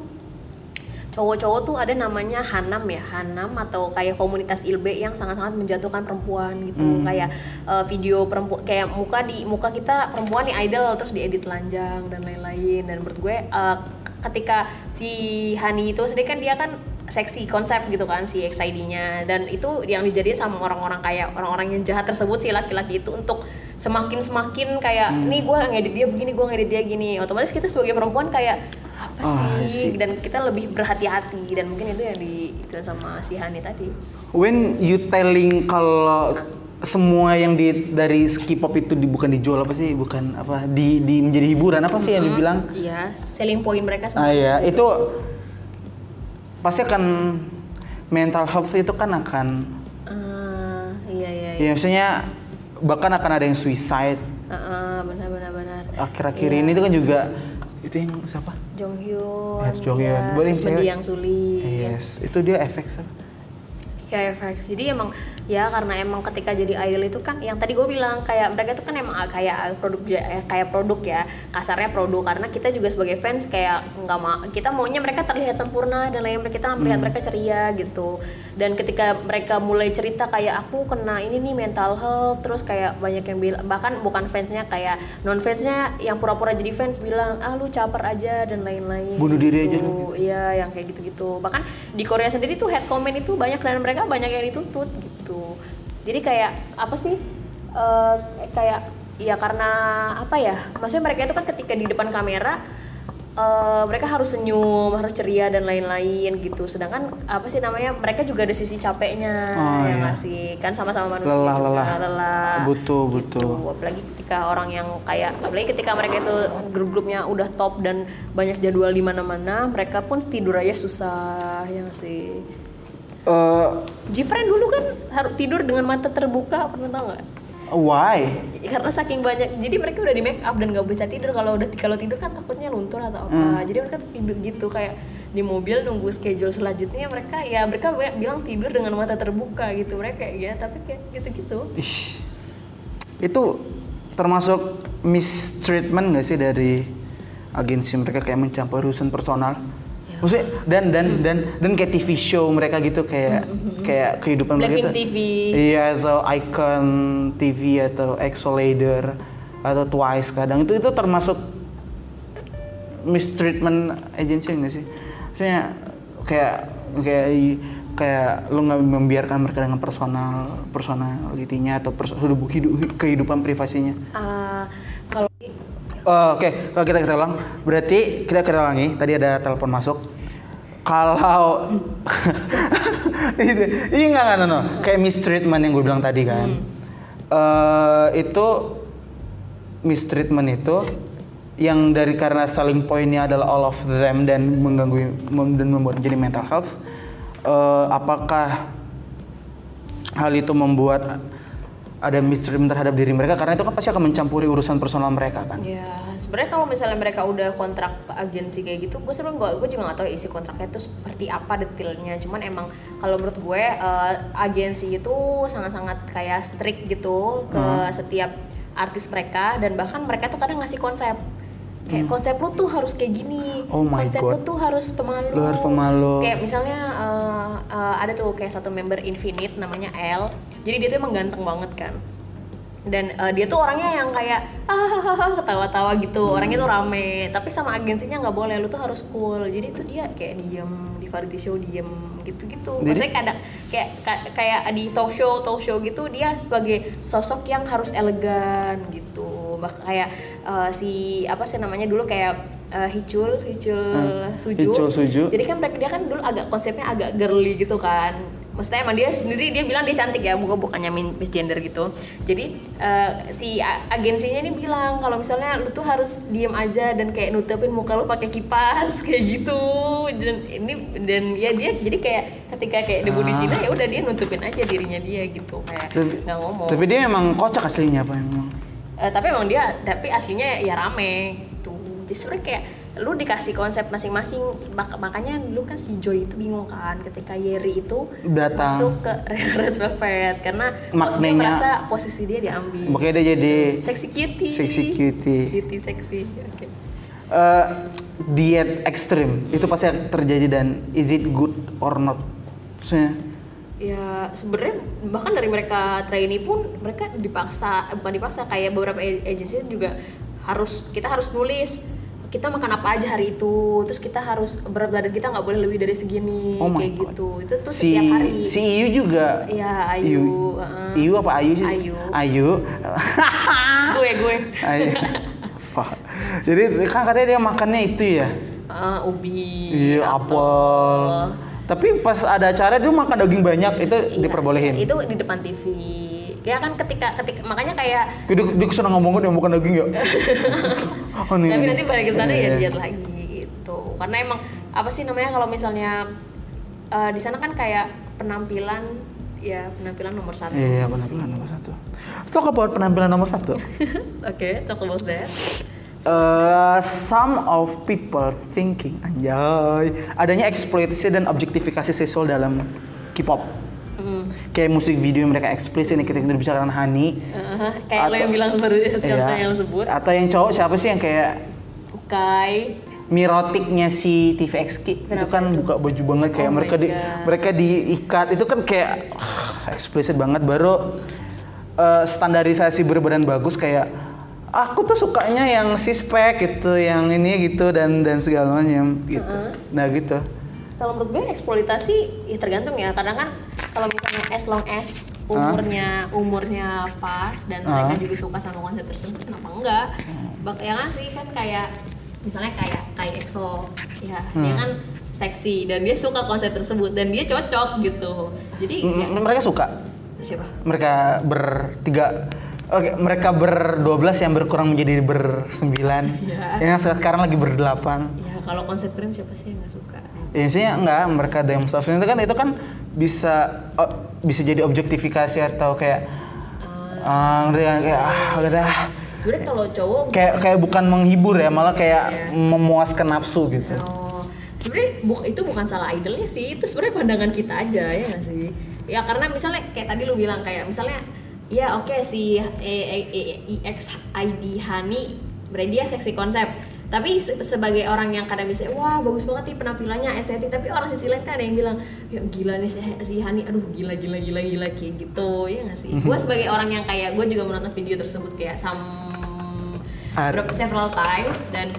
cowok-cowok tuh ada namanya hanam ya hanam atau kayak komunitas ilbe yang sangat-sangat menjatuhkan perempuan gitu. Hmm. kayak eh, video perempuan kayak muka di muka kita perempuan nih idol terus diedit telanjang dan lain-lain. Dan menurut gue eh, ketika si Hani itu sendiri kan dia kan seksi konsep gitu kan si XID-nya dan itu yang dijadiin sama orang-orang kayak orang-orang yang jahat tersebut si laki-laki itu untuk semakin semakin kayak Hmm. nih gue ngedit dia begini gue ngedit dia gini. Otomatis kita sebagai perempuan kayak apa Oh, sih? Dan kita lebih berhati-hati. Dan mungkin itu yang di itu sama si Hani tadi. When you telling kalau semua yang di dari K-pop itu di, bukan dijual apa sih? Bukan apa di, di menjadi hiburan apa sih yang dibilang? Iya selling point mereka ah sama ya itu pasti akan mental health itu kan akan Ah, iya iya ya iya maksudnya bahkan akan ada yang suicide Ah, ah, benar benar benar akhir-akhir Iya. ini itu kan juga itu yang siapa Jong Hyun Yes, Jong Hyun. iya, Boleh terus cewek. Mendiang Suli yes itu dia efek Ya FX. Jadi emang ya karena emang ketika jadi idol itu kan yang tadi gue bilang kayak mereka tuh kan emang kayak produk ya, kayak produk ya kasarnya produk karena kita juga sebagai fans kayak nggak mau kita maunya mereka terlihat sempurna dan lain kita melihat mereka ceria gitu dan ketika mereka mulai cerita kayak aku kena ini nih mental health terus kayak banyak yang bilang bahkan bukan fansnya kayak non fansnya yang pura-pura jadi fans bilang ah lu caper aja dan lain-lain Bunuh diri aja gitu. Iya, yang kayak gitu-gitu. Bahkan di Korea sendiri tuh head comment itu banyak dan mereka mereka banyak yang dituntut gitu jadi kayak apa sih eh, kayak ya karena apa ya maksudnya mereka itu kan ketika di depan kamera eh, mereka harus senyum harus ceria dan lain-lain gitu sedangkan apa sih namanya mereka juga ada sisi capeknya Oh, ya iya. sih kan sama-sama manusia Lelah, juga, lelah. lelah Butuh, butuh. Gitu. apalagi ketika orang yang kayak apalagi ketika mereka itu grup-grupnya udah top dan banyak jadwal di mana-mana mereka pun tidur aja susah ya sih Jifren dulu kan harus tidur dengan mata terbuka pernah tau nggak why? karena saking banyak jadi mereka udah di make up dan nggak bisa tidur kalau udah kalau tidur kan takutnya luntur atau apa Hmm. jadi mereka tidur gitu kayak di mobil nunggu schedule selanjutnya mereka ya mereka bilang tidur dengan mata terbuka gitu mereka kayak ya tapi kayak gitu-gitu Ih, itu termasuk mistreatment gak sih dari agensi mereka kayak mencampur urusan personal? Ya. Maksudnya dan dan dan dan kayak TV show mereka gitu kayak kayak kehidupan mereka Blackpink gitu. TV. Iya atau Icon TV atau EXO Leader atau Twice kadang itu itu termasuk mistreatment agency nggak sih? Maksudnya kayak kayak kayak lu nggak membiarkan mereka dengan personal personalitinya atau pers- hidup, hidup- kehidupan privasinya. Ah, kalau Oh, Oke, kalau kita kita ulang, berarti kita kita ulangi. Tadi ada telepon masuk. Kalau ini nggak nggak no, kayak mistreatment yang gue bilang tadi kan. Eh, itu mistreatment itu yang dari karena selling pointnya adalah all of them dan mengganggu dan membuat jadi mental health. eh, apakah hal itu membuat ada mistreatment terhadap diri mereka karena itu kan pasti akan mencampuri urusan personal mereka kan. Ya, sebenarnya kalau misalnya mereka udah kontrak agensi kayak gitu, gue sebenarnya gue gue juga nggak tahu isi kontraknya itu seperti apa detailnya. Cuman emang kalau menurut gue eh, agensi itu sangat-sangat kayak strict gitu ke setiap artis mereka dan bahkan mereka tuh kadang ngasih konsep. Kayak konsep lu tuh harus kayak gini, Oh my konsep God. lu tuh harus pemalu. Lu harus pemalu. Kayak misalnya eh, eh, ada tuh kayak satu member Infinite namanya L. Jadi dia tuh emang ganteng banget kan. Dan eh, dia tuh orangnya yang kayak ah ketawa-tawa gitu. Orangnya tuh rame. Tapi sama agensinya nggak boleh. Lu tuh harus cool. Jadi tuh dia kayak diem. Di variety show diem. Gitu-gitu. Jadi- maksudnya kadang kayak ka- kayak di talk show talk show gitu dia sebagai sosok yang harus elegan gitu Bah, kayak eh, si apa sih namanya dulu kayak eh, Hicul Hicul Hmm, Suju Hicul Suju. jadi kan mereka dia kan dulu agak konsepnya agak girly gitu kan maksudnya emang dia sendiri dia bilang dia cantik ya bukan bukannya misgender gitu jadi eh, si agensinya ini bilang kalau misalnya lu tuh harus diem aja dan kayak nutupin muka lu pakai kipas kayak gitu dan ini dan ya dia jadi kayak ketika kayak debu di Ah. Cina ya udah dia nutupin aja dirinya dia gitu kayak nggak ngomong Tapi dia emang kocak aslinya apa emang? Eh, tapi emang dia tapi aslinya ya rame gitu jadi sebenarnya kayak lu dikasih konsep masing-masing mak- makanya lu kan si Joy itu bingung kan ketika Yeri itu Datang. masuk ke Red Velvet karena Maknanya- merasa posisi dia diambil Makanya dia jadi seksi cutie Seksi cutie. cutie seksi oke eh, diet ekstrim itu pasti terjadi dan is it good or not? Maksudnya, ya sebenarnya bahkan dari mereka trainee pun mereka dipaksa eh, bukan dipaksa kayak beberapa agency juga harus kita harus nulis kita makan apa aja hari itu terus kita harus berat badan kita nggak boleh lebih dari segini Oh kayak God. gitu itu tuh si setiap hari si Iyu juga. Iya, Ayu. Iyu apa Ayu sih? Ayu. Ayu. gue gue Ayu. Jadi kan katanya dia makannya itu ya. Ah, ubi Iya, apel. Tapi pas ada acara dia makan daging banyak itu Iya, diperbolehin. itu di depan TV ya kan ketika ketika makanya kayak Dia, dia ke sana ngomongin dia makan daging ya. oh, nih, tapi nanti balik ke sana ya Iya. diet lagi gitu karena emang apa sih namanya kalau misalnya eh, di sana kan kayak penampilan ya penampilan nomor satu Iya, penampilan nomor satu. Talk about penampilan nomor satu. oke talk about that Eh, some of people thinking anjay adanya eksploitasi dan objektifikasi seksual dalam K-pop. Mm. Kayak musik video yang mereka eksplisit nih kita kita bicarakan Hani. Uh, kayak lo Atau- yang bilang baru contoh Iya. yang lo sebut Atau yang cowok siapa sih yang kayak Ukai mirotiknya si TVXQ itu kan itu? buka baju banget kayak Oh mereka di mereka diikat itu kan kayak ah, eksplisit banget baru eh, standarisasi berbadan bagus kayak aku tuh sukanya yang six pack gitu yang ini gitu dan dan segala macam gitu. Nah gitu. Kalau menurut gue eksploitasi ya tergantung ya. Karena kan kalau misalnya as long as umurnya umurnya pas dan mereka Ah. juga suka sama konsep tersebut kenapa enggak? Bak ya kan sih kan kayak misalnya kayak kayak EXO ya dia Hmm. kan seksi dan dia suka konsep tersebut dan dia cocok gitu. Jadi ya, M- mereka suka? Siapa? Mereka bertiga Oke, mereka ber-12 yang berkurang menjadi ber-9 Iya. Yang sekarang lagi ber-8 ya kalau konsep keren siapa sih yang nggak suka Ya, maksudnya enggak, mereka ada yang self itu kan itu kan bisa oh, bisa jadi objektifikasi atau kayak ah ngerti kan? kayak ah udah sebenarnya kalau cowok kayak kayak bukan menghibur ya, malah kayak memuaskan nafsu gitu. Oh, sebenarnya bu- itu bukan salah idolnya sih, itu sebenarnya pandangan kita aja ya nggak sih? Ya karena misalnya kayak tadi lu bilang kayak misalnya ya oke si E- E- E- EXID Hani berarti dia seksi konsep. Tapi se- sebagai orang yang kadang bisa, wah bagus banget nih penampilannya estetik. Tapi orang sisi lain kan ada yang bilang, ya gila nih si, si Hani, aduh gila gila gila gila kayak gitu ya nggak sih? Gue sebagai orang yang kayak gue juga menonton video tersebut kayak some Ar- berapa several times dan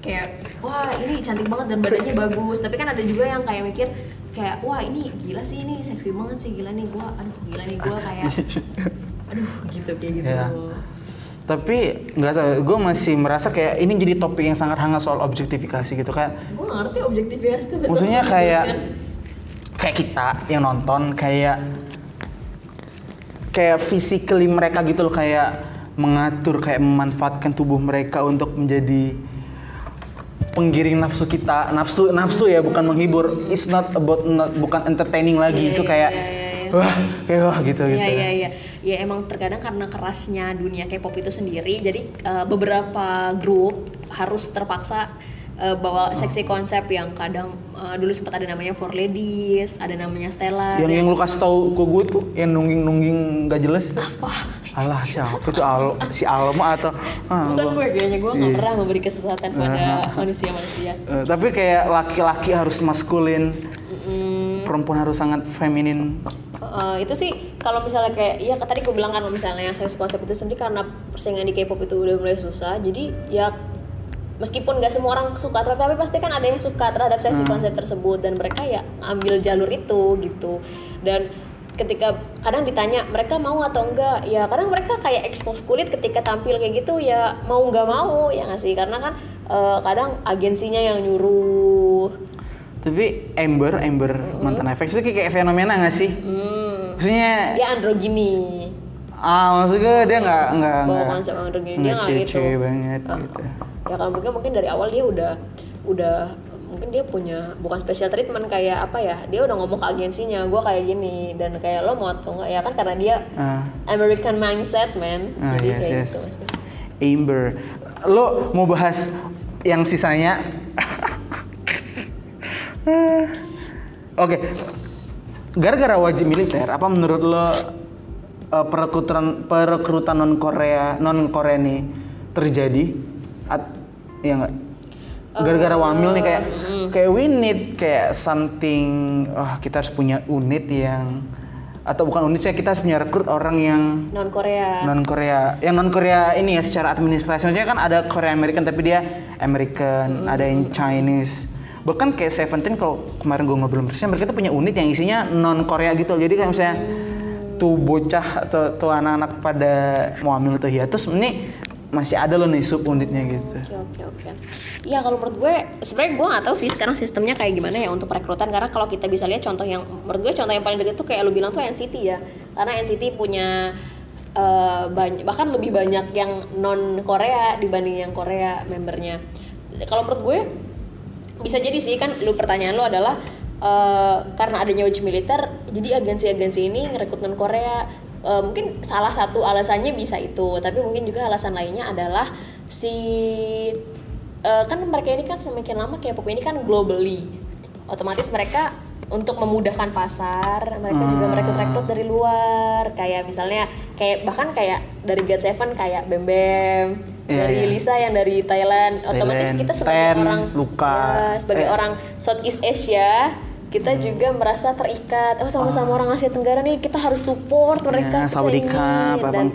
kayak wah ini cantik banget dan badannya bagus tapi kan ada juga yang kayak mikir kayak wah ini gila sih ini seksi banget sih gila nih gua aduh gila nih gua kayak aduh gitu kayak gitu Ya. Tapi nggak tahu, gue masih merasa kayak ini jadi topik yang sangat hangat soal objektifikasi gitu kan. nggak ngerti objektivitas itu Maksudnya kayak kan? kayak kita yang nonton kayak kayak physically mereka gitu loh kayak mengatur kayak memanfaatkan tubuh mereka untuk menjadi penggiring nafsu kita nafsu nafsu ya bukan menghibur it's not about not, bukan entertaining lagi Iya, itu iya, kayak iya, iya, iya. wah kayak wah gitu Iya gitu iya iya. Ya emang terkadang karena kerasnya dunia K-pop itu sendiri, jadi eh, beberapa grup harus terpaksa eh, bawa seksi konsep yang kadang eh, dulu sempat ada namanya For Ladies, ada namanya Stella. yang yang lu kasih tahu ke gue tuh yang nungging nungging gak jelas Apa? alah siapa tuh Al si Alma atau ah, Bukan gue kayaknya gue nggak Iya. pernah memberi kesesatan pada manusia-manusia. Eh, tapi kayak laki-laki harus maskulin, Mm, perempuan harus sangat feminin. eh, itu sih kalau misalnya kayak ya tadi gue bilang kan misalnya yang seksi konsep itu sendiri karena persaingan di K-pop itu udah mulai susah, jadi ya meskipun gak semua orang suka tapi, tapi pasti kan ada yang suka terhadap seksi konsep tersebut dan mereka ya ambil jalur itu gitu. Dan ketika kadang ditanya mereka mau atau enggak? Ya kadang mereka kayak expose kulit ketika tampil kayak gitu ya mau nggak mau ya nggak sih? Karena kan eh, kadang agensinya yang nyuruh. Tapi Amber, Amber mantan FX itu kayak fenomena gak sih? hmm, Maksudnya, dia androgini ah maksud gue dia nggak nggak nggak konsep androgini dia nggak nggak gitu. cewek banget Uh, gitu. Ya kalau mungkin mungkin dari awal dia udah udah mungkin dia punya bukan special treatment kayak apa ya dia udah ngomong ke agensinya gue kayak gini dan kayak lo mau atau enggak ya kan karena dia Ah, American mindset man ah, jadi yes, kayak yes. gitu maksudnya. Amber, lo mau bahas yang sisanya? Oke, gara-gara wajib militer, apa menurut lo eh, perekrutan perekrutan non Korea non Korea nih terjadi? At, ya nggak? Gara-gara wamil nih kayak kayak we need kayak something, oh kita harus punya unit yang atau bukan unit saya kita harus punya rekrut orang yang non Korea non Korea yang non Korea ini ya secara administrasi. Maksudnya kan ada Korea American tapi dia American ada yang Chinese. Bahkan kayak Seventeen kalau kemarin gue ngobrol bersama mereka tuh punya unit yang isinya non Korea gitu jadi kayak misalnya tuh bocah atau tuh anak-anak pada mau ambil tuh hiatus ini masih ada loh nih sub unitnya gitu Oke oke oke. Iya kalau menurut gue sebenarnya gue nggak tahu sih sekarang sistemnya kayak gimana ya untuk perekrutan karena kalau kita bisa lihat contoh yang menurut gue contoh yang paling dekat tuh kayak lu bilang tuh NCT ya karena NCT punya eh, banyak bahkan lebih banyak yang non Korea dibanding yang Korea membernya. Kalau menurut gue bisa jadi sih kan lu pertanyaan lu adalah eh, karena adanya uji militer jadi agensi-agensi ini ngerekrut non Korea Eh, mungkin salah satu alasannya bisa itu tapi mungkin juga alasan lainnya adalah si eh, kan mereka ini kan semakin lama K-pop ini kan globally otomatis mereka untuk memudahkan pasar mereka juga Hmm. merekrut-rekrut dari luar kayak misalnya kayak bahkan kayak dari God Seven kayak Bem Bem Iya, dari iya. Lisa yang dari Thailand, otomatis Thailand, kita sebagai Ten, orang Luka, Ya, sebagai eh. orang Southeast Asia kita juga merasa terikat oh sama-sama orang Asia Tenggara nih kita harus support mereka Ya, Saudi ini. Cup, dan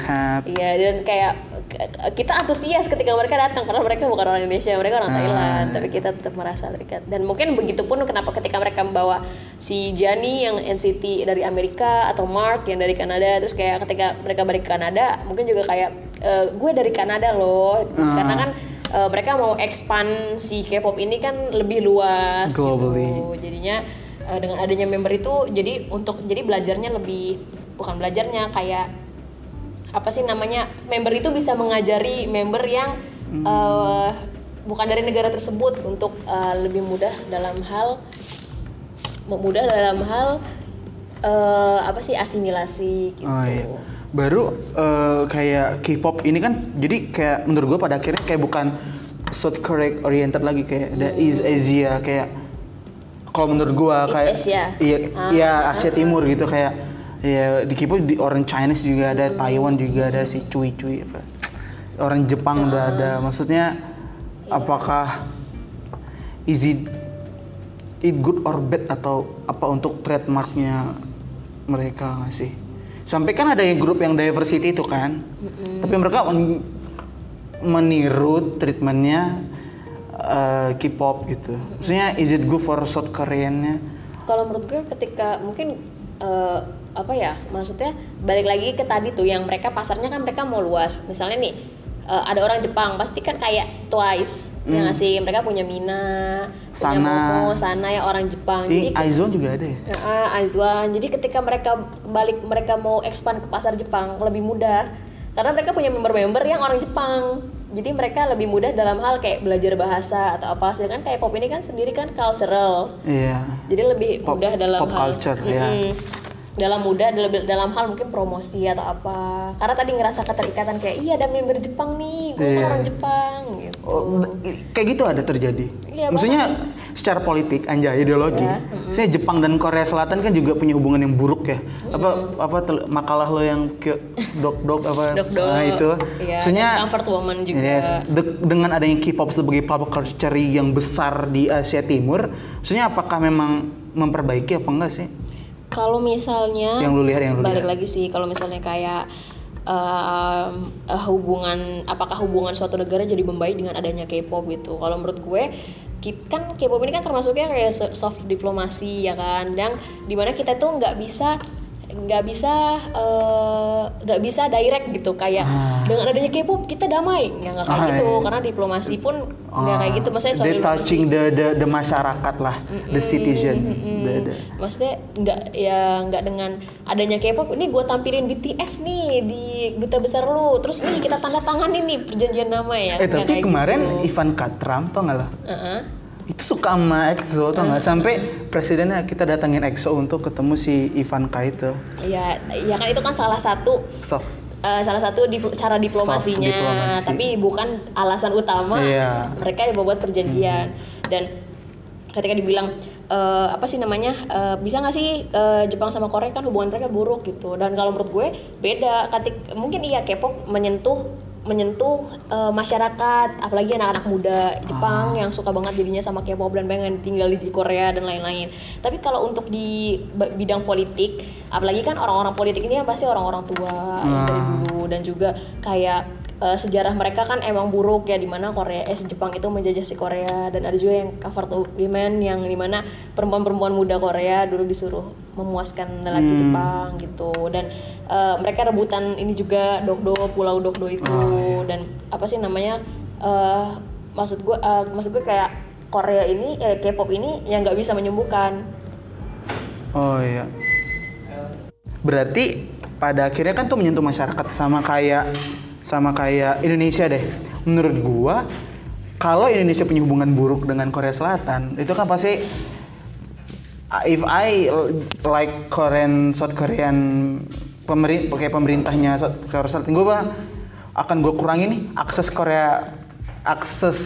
iya dan kayak ke- kita antusias ketika mereka datang karena mereka bukan orang Indonesia mereka orang Ah. Thailand tapi kita tetap merasa terikat dan mungkin begitu pun kenapa ketika mereka membawa si Jani yang NCT dari Amerika atau Mark yang dari Kanada terus kayak ketika mereka balik ke Kanada mungkin juga kayak "Eh, gue dari Kanada loh Ah. karena kan eh, mereka mau expand si K-pop ini kan lebih luas Globally. gitu jadinya eh, dengan adanya member itu jadi untuk jadi belajarnya lebih bukan belajarnya kayak apa sih namanya member itu bisa mengajari member yang eh, bukan dari negara tersebut untuk eh, lebih mudah dalam hal mudah dalam hal eh, apa sih asimilasi gitu. Oh iya. Baru eh, kayak K-pop ini kan jadi kayak menurut gue pada akhirnya kayak bukan South Korea oriented lagi kayak ada East Asia kayak kalau menurut gua East kayak Asia? iya Ah. iya Asia Timur gitu kayak ya di K-pop di orang Chinese juga ada Hmm. Taiwan juga ada si Cui apa orang Jepang udah ada Ah. maksudnya Iya. apakah is it it good or bad atau apa untuk trademarknya mereka nggak sih? Sampai kan ada yang grup yang diversity itu kan, tapi mereka men- meniru treatmentnya eh, K-pop gitu. Maksudnya is it good for South Korean-nya? Kalau menurut gue ketika mungkin eh, apa ya maksudnya balik lagi ke tadi tuh yang mereka pasarnya kan mereka mau luas. Misalnya nih eh, ada orang Jepang pasti kan kayak Twice ya nggak sih mereka punya Mina, punya Sana. Momo, Sana ya orang Jepang. Ini Jadi juga ada ya? Uh, Aizwan. Jadi ketika mereka balik mereka mau expand ke pasar Jepang lebih mudah karena mereka punya member-member yang orang Jepang. Jadi mereka lebih mudah dalam hal kayak belajar bahasa atau apa. Sedangkan kayak pop ini kan sendiri kan cultural. Iya. Jadi lebih Pop- mudah dalam pop hal culture, ya. Dalam mudah dalam, hal mungkin promosi atau apa. Karena tadi ngerasa keterikatan kayak iya ada member Jepang nih, gue kan Iya. orang Jepang gitu. Oh, kayak gitu ada terjadi. Iya, Maksudnya secara politik anjay ideologi. Ya, Saya Jepang dan Korea Selatan kan juga punya hubungan yang buruk ya. Apa apa tel- makalah lo yang ke dok dok apa Dok-dok. nah, itu. Iya, Maksudnya comfort woman juga. Yes, de- dengan adanya K-pop sebagai pop culture yang besar di Asia Timur, maksudnya apakah memang memperbaiki apa enggak sih? Kalau misalnya Yang lu lihat, yang lu balik lihat. lagi sih kalau misalnya kayak um, eh, hubungan apakah hubungan suatu negara jadi membaik dengan adanya K-pop gitu. Kalau menurut gue kan K-pop ini kan termasuknya kayak so- soft diplomasi ya kan, dan di mana kita tuh nggak bisa nggak bisa eh, nggak bisa direct gitu kayak Ah. dengan adanya K-pop kita damai ya nggak kayak Ah, gitu iya. karena diplomasi pun nggak kayak gitu maksudnya soal They diplomasi- touching the, the the masyarakat lah, the citizen. The, the- maksudnya nggak ya nggak dengan adanya K-pop ini gue tampilin BTS nih di duta besar lu terus nih kita tanda tangan nih perjanjian nama ya Eh tapi kemarin gitu. Ivan Katram tau nggak lah? Heeh. Itu suka sama EXO tau nggak? Sampai presidennya kita datangin EXO untuk ketemu si Ivan K itu. ya ya kan itu kan salah satu Soft. eh, salah satu dip- cara diplomasinya diplomasi. tapi bukan alasan utama Iya. mereka yang membuat perjanjian dan ketika dibilang eh, apa sih namanya eh, bisa nggak sih eh, Jepang sama Korea kan hubungan mereka buruk gitu dan kalau menurut gue beda ketik mungkin iya K-pop menyentuh menyentuh eh, masyarakat apalagi anak-anak muda Jepang yang suka banget jadinya sama K-pop dan pengen tinggal di Korea dan lain-lain. Tapi kalau untuk di bidang politik apalagi kan orang-orang politik ini pasti orang-orang tua yang dari dulu dan juga kayak eh, sejarah mereka kan emang buruk ya di mana Korea eh Jepang itu menjajah si Korea. Dan ada juga yang cover to women yang di mana perempuan-perempuan muda Korea dulu disuruh memuaskan lelaki Jepang gitu. Dan eh, mereka rebutan ini juga Dokdo Pulau Dokdo itu. Dan apa sih namanya eh, maksud gue eh, maksud gue kayak Korea ini eh, K-pop ini yang nggak bisa menyembuhkan. Oh iya. Berarti pada akhirnya kan tuh menyentuh masyarakat sama kayak sama kayak Indonesia deh. Menurut gua kalau Indonesia punya hubungan buruk dengan Korea Selatan, itu kan pasti if I like Korean South Korean pemerintah kayak pemerintahnya South Korea Selatan, gua akan gue kurangi nih akses Korea akses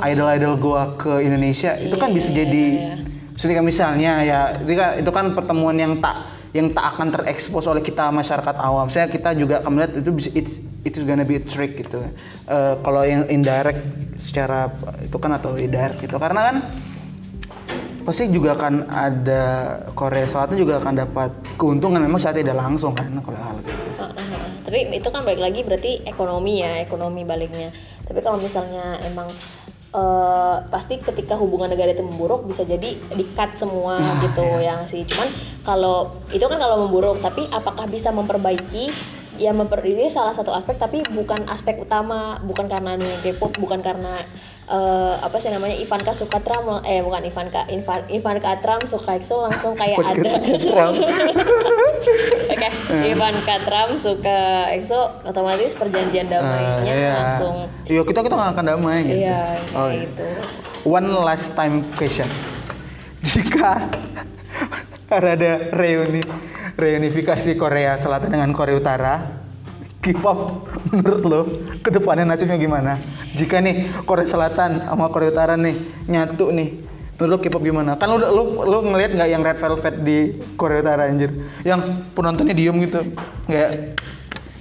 idol-idol gua ke Indonesia itu kan bisa jadi Maksudnya misalnya ya itu kan, itu kan pertemuan yang tak yang tak akan terekspos oleh kita masyarakat awam. Saya kita juga akan melihat itu it's it's gonna be a trick gitu. Eh, kalau yang indirect secara itu kan atau indirect gitu. Karena kan pasti juga akan ada Korea Selatan juga akan dapat keuntungan memang saat tidak langsung kan kalau hal gitu. Heeh, heeh. Tapi tapi itu kan balik lagi berarti ekonomi ya ekonomi baliknya tapi kalau misalnya emang eh, pasti ketika hubungan negara itu memburuk bisa jadi di-cut semua Nah, gitu yes. yang sih. cuman kalau itu kan kalau memburuk tapi apakah bisa memperbaiki? Ya memper ini salah satu aspek tapi bukan aspek utama. Bukan karena nih K-pop bukan karena eh, apa sih namanya Ivanka suka Trump eh bukan Ivanka Ivan, Ivanka Trump suka EXO langsung kayak ada. Oke, Ivanka Trump suka EXO otomatis perjanjian damainya Eh, iya. langsung Iya kita kita nggak akan damai gitu. iya Oh, kayak iya. gitu. One last time question. Jika ada reuni reunifikasi Korea Selatan dengan Korea Utara, K-pop menurut lo ke depannya nasibnya gimana? Jika nih Korea Selatan sama Korea Utara nih nyatu nih, menurut lo K-pop gimana? Kan lo lo lo ngelihat nggak yang Red Velvet di Korea Utara anjir? Yang penontonnya diem gitu, kayak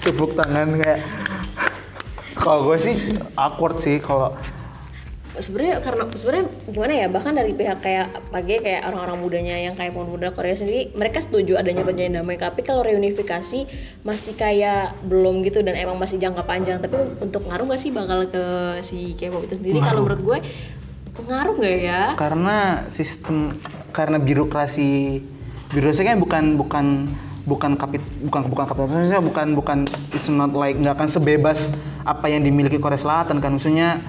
tepuk tangan kayak. Kalau gue sih awkward sih kalau Sebenarnya karena sebenarnya gimana ya bahkan dari pihak kayak pagi kayak orang-orang mudanya yang kayak pemuda Korea sendiri mereka setuju adanya perjanjian damai. Tapi kalau reunifikasi masih kayak belum gitu dan emang masih jangka panjang tapi untuk ngaruh gak sih bakal ke si K-pop itu sendiri? Kalau menurut gue ngaruh gak ya? karena sistem karena birokrasi birokrasi kan bukan bukan bukan kapit bukan bukan kapitalisme bukan bukan it's not like nggak akan sebebas apa yang dimiliki Korea Selatan kan. Maksudnya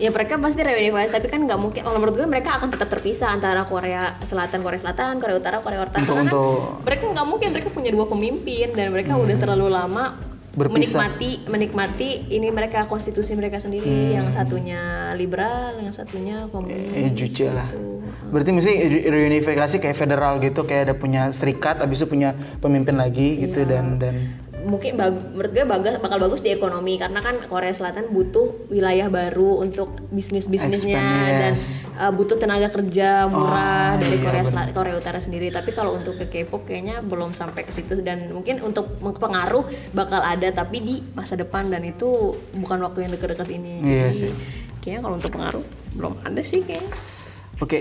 ya mereka pasti reunifikasi tapi kan nggak mungkin kalau menurut gue mereka akan tetap terpisah antara Korea Selatan Korea Selatan Korea Utara Korea Utara Untuk- karena kan untuk- mereka nggak mungkin mereka punya dua pemimpin dan mereka udah terlalu lama Berpisah. menikmati menikmati ini mereka konstitusi mereka sendiri yang satunya liberal yang satunya komunis eh juce lah. gitu. berarti mesti re- reunifikasi kayak federal gitu kayak ada punya serikat habis itu punya pemimpin lagi gitu dan dan mungkin bag- menurut gue bagus bakal bagus di ekonomi. Karena kan Korea Selatan butuh wilayah baru untuk bisnis bisnisnya dan yes. uh, butuh tenaga kerja murah Oh, dari iya, Korea. Selatan Korea Utara sendiri. Tapi kalau untuk ke K-pop kayaknya belum sampai ke situ. Dan mungkin untuk pengaruh bakal ada tapi di masa depan. Dan itu bukan waktu yang dekat-dekat ini. Iya jadi sih. kayaknya kalau untuk pengaruh belum ada sih kayaknya. Oke.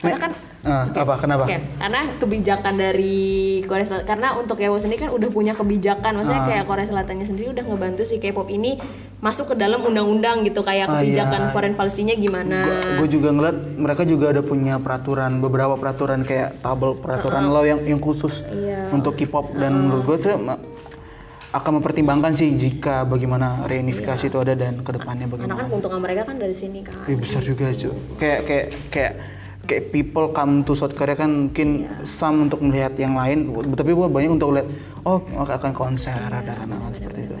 Karena kan Ah, apa kenapa Oke, karena kebijakan dari Korea Selatan karena untuk K-pop sendiri kan udah punya kebijakan, maksudnya kayak Korea Selatannya sendiri udah ngebantu si K-pop ini masuk ke dalam undang-undang gitu kayak Ah, kebijakan iya. foreign policy-nya gimana. gue juga ngeliat mereka juga ada punya peraturan beberapa peraturan kayak tabel peraturan law yang yang khusus Iya. untuk K-pop dan menurut gue tuh akan mempertimbangkan sih jika bagaimana reunifikasi itu ada dan ke depannya Karena bagaimana. kan keuntungan mereka kan dari sini kan. Iya besar juga cuy. Kayak kayak kayak kayak people come to South Korea kan mungkin some untuk melihat yang lain, tapi gue banyak untuk lihat oh akan konser ada kan hal seperti itu.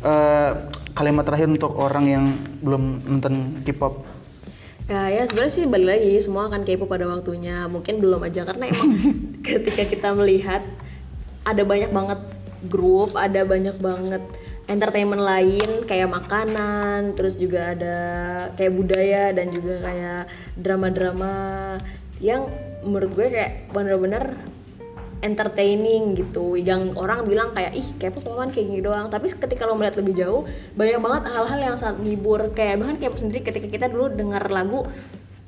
Eh, kalimat terakhir untuk orang yang belum nonton K-pop. Ya, ya sebenarnya sih balik lagi semua akan kepo pada waktunya. Mungkin belum aja karena emang ketika kita melihat ada banyak banget grup, ada banyak banget entertainment lain kayak makanan, terus juga ada kayak budaya dan juga kayak drama-drama yang menurut gue kayak bener-bener entertaining gitu. Yang orang bilang kayak ih K-pop apaan kayak gini doang. Tapi ketika lo melihat lebih jauh banyak banget hal-hal yang sangat menghibur. Kayak bahkan K-pop sendiri ketika kita dulu dengar lagu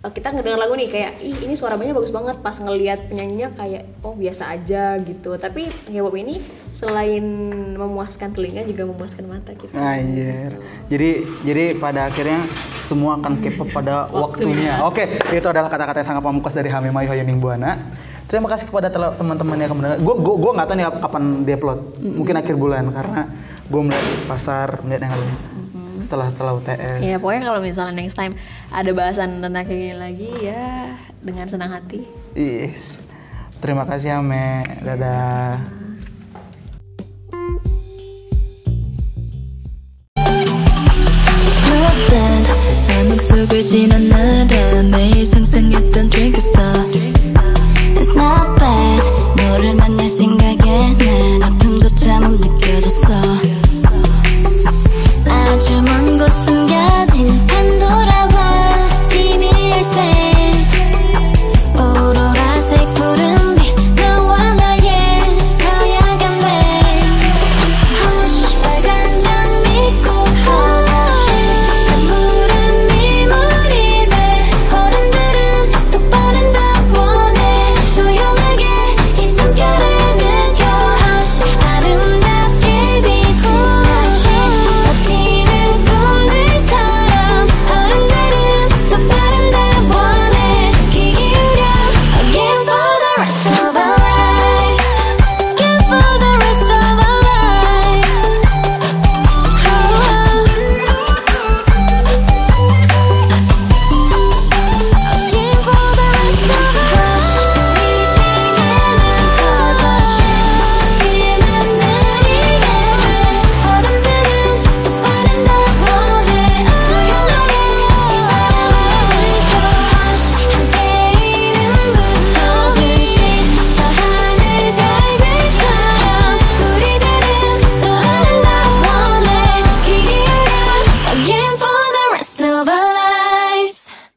kita ngedengar lagu nih kayak ih ini suaranya bagus banget pas ngelihat penyanyinya kayak oh biasa aja gitu tapi K-pop ini selain memuaskan telinga juga memuaskan mata gitu Anjir. Jadi jadi pada akhirnya semua akan K-pop pada waktunya. Oke, itu adalah kata-kata yang sangat pamungkas dari Hame Mayu Hayuning Buana. Terima kasih kepada teman-teman yang mendengar. Gue gue gue nggak tahu nih ap- kapan dia upload. Mungkin akhir bulan karena gue melihat pasar melihat yang lain setelah setelah UTS Iya, pokoknya kalau misalnya next time ada bahasan tentang kayak gini lagi ya dengan senang hati. Yes terima kasih ya, Ame dadah. Ya, sama 아주 먼 곳에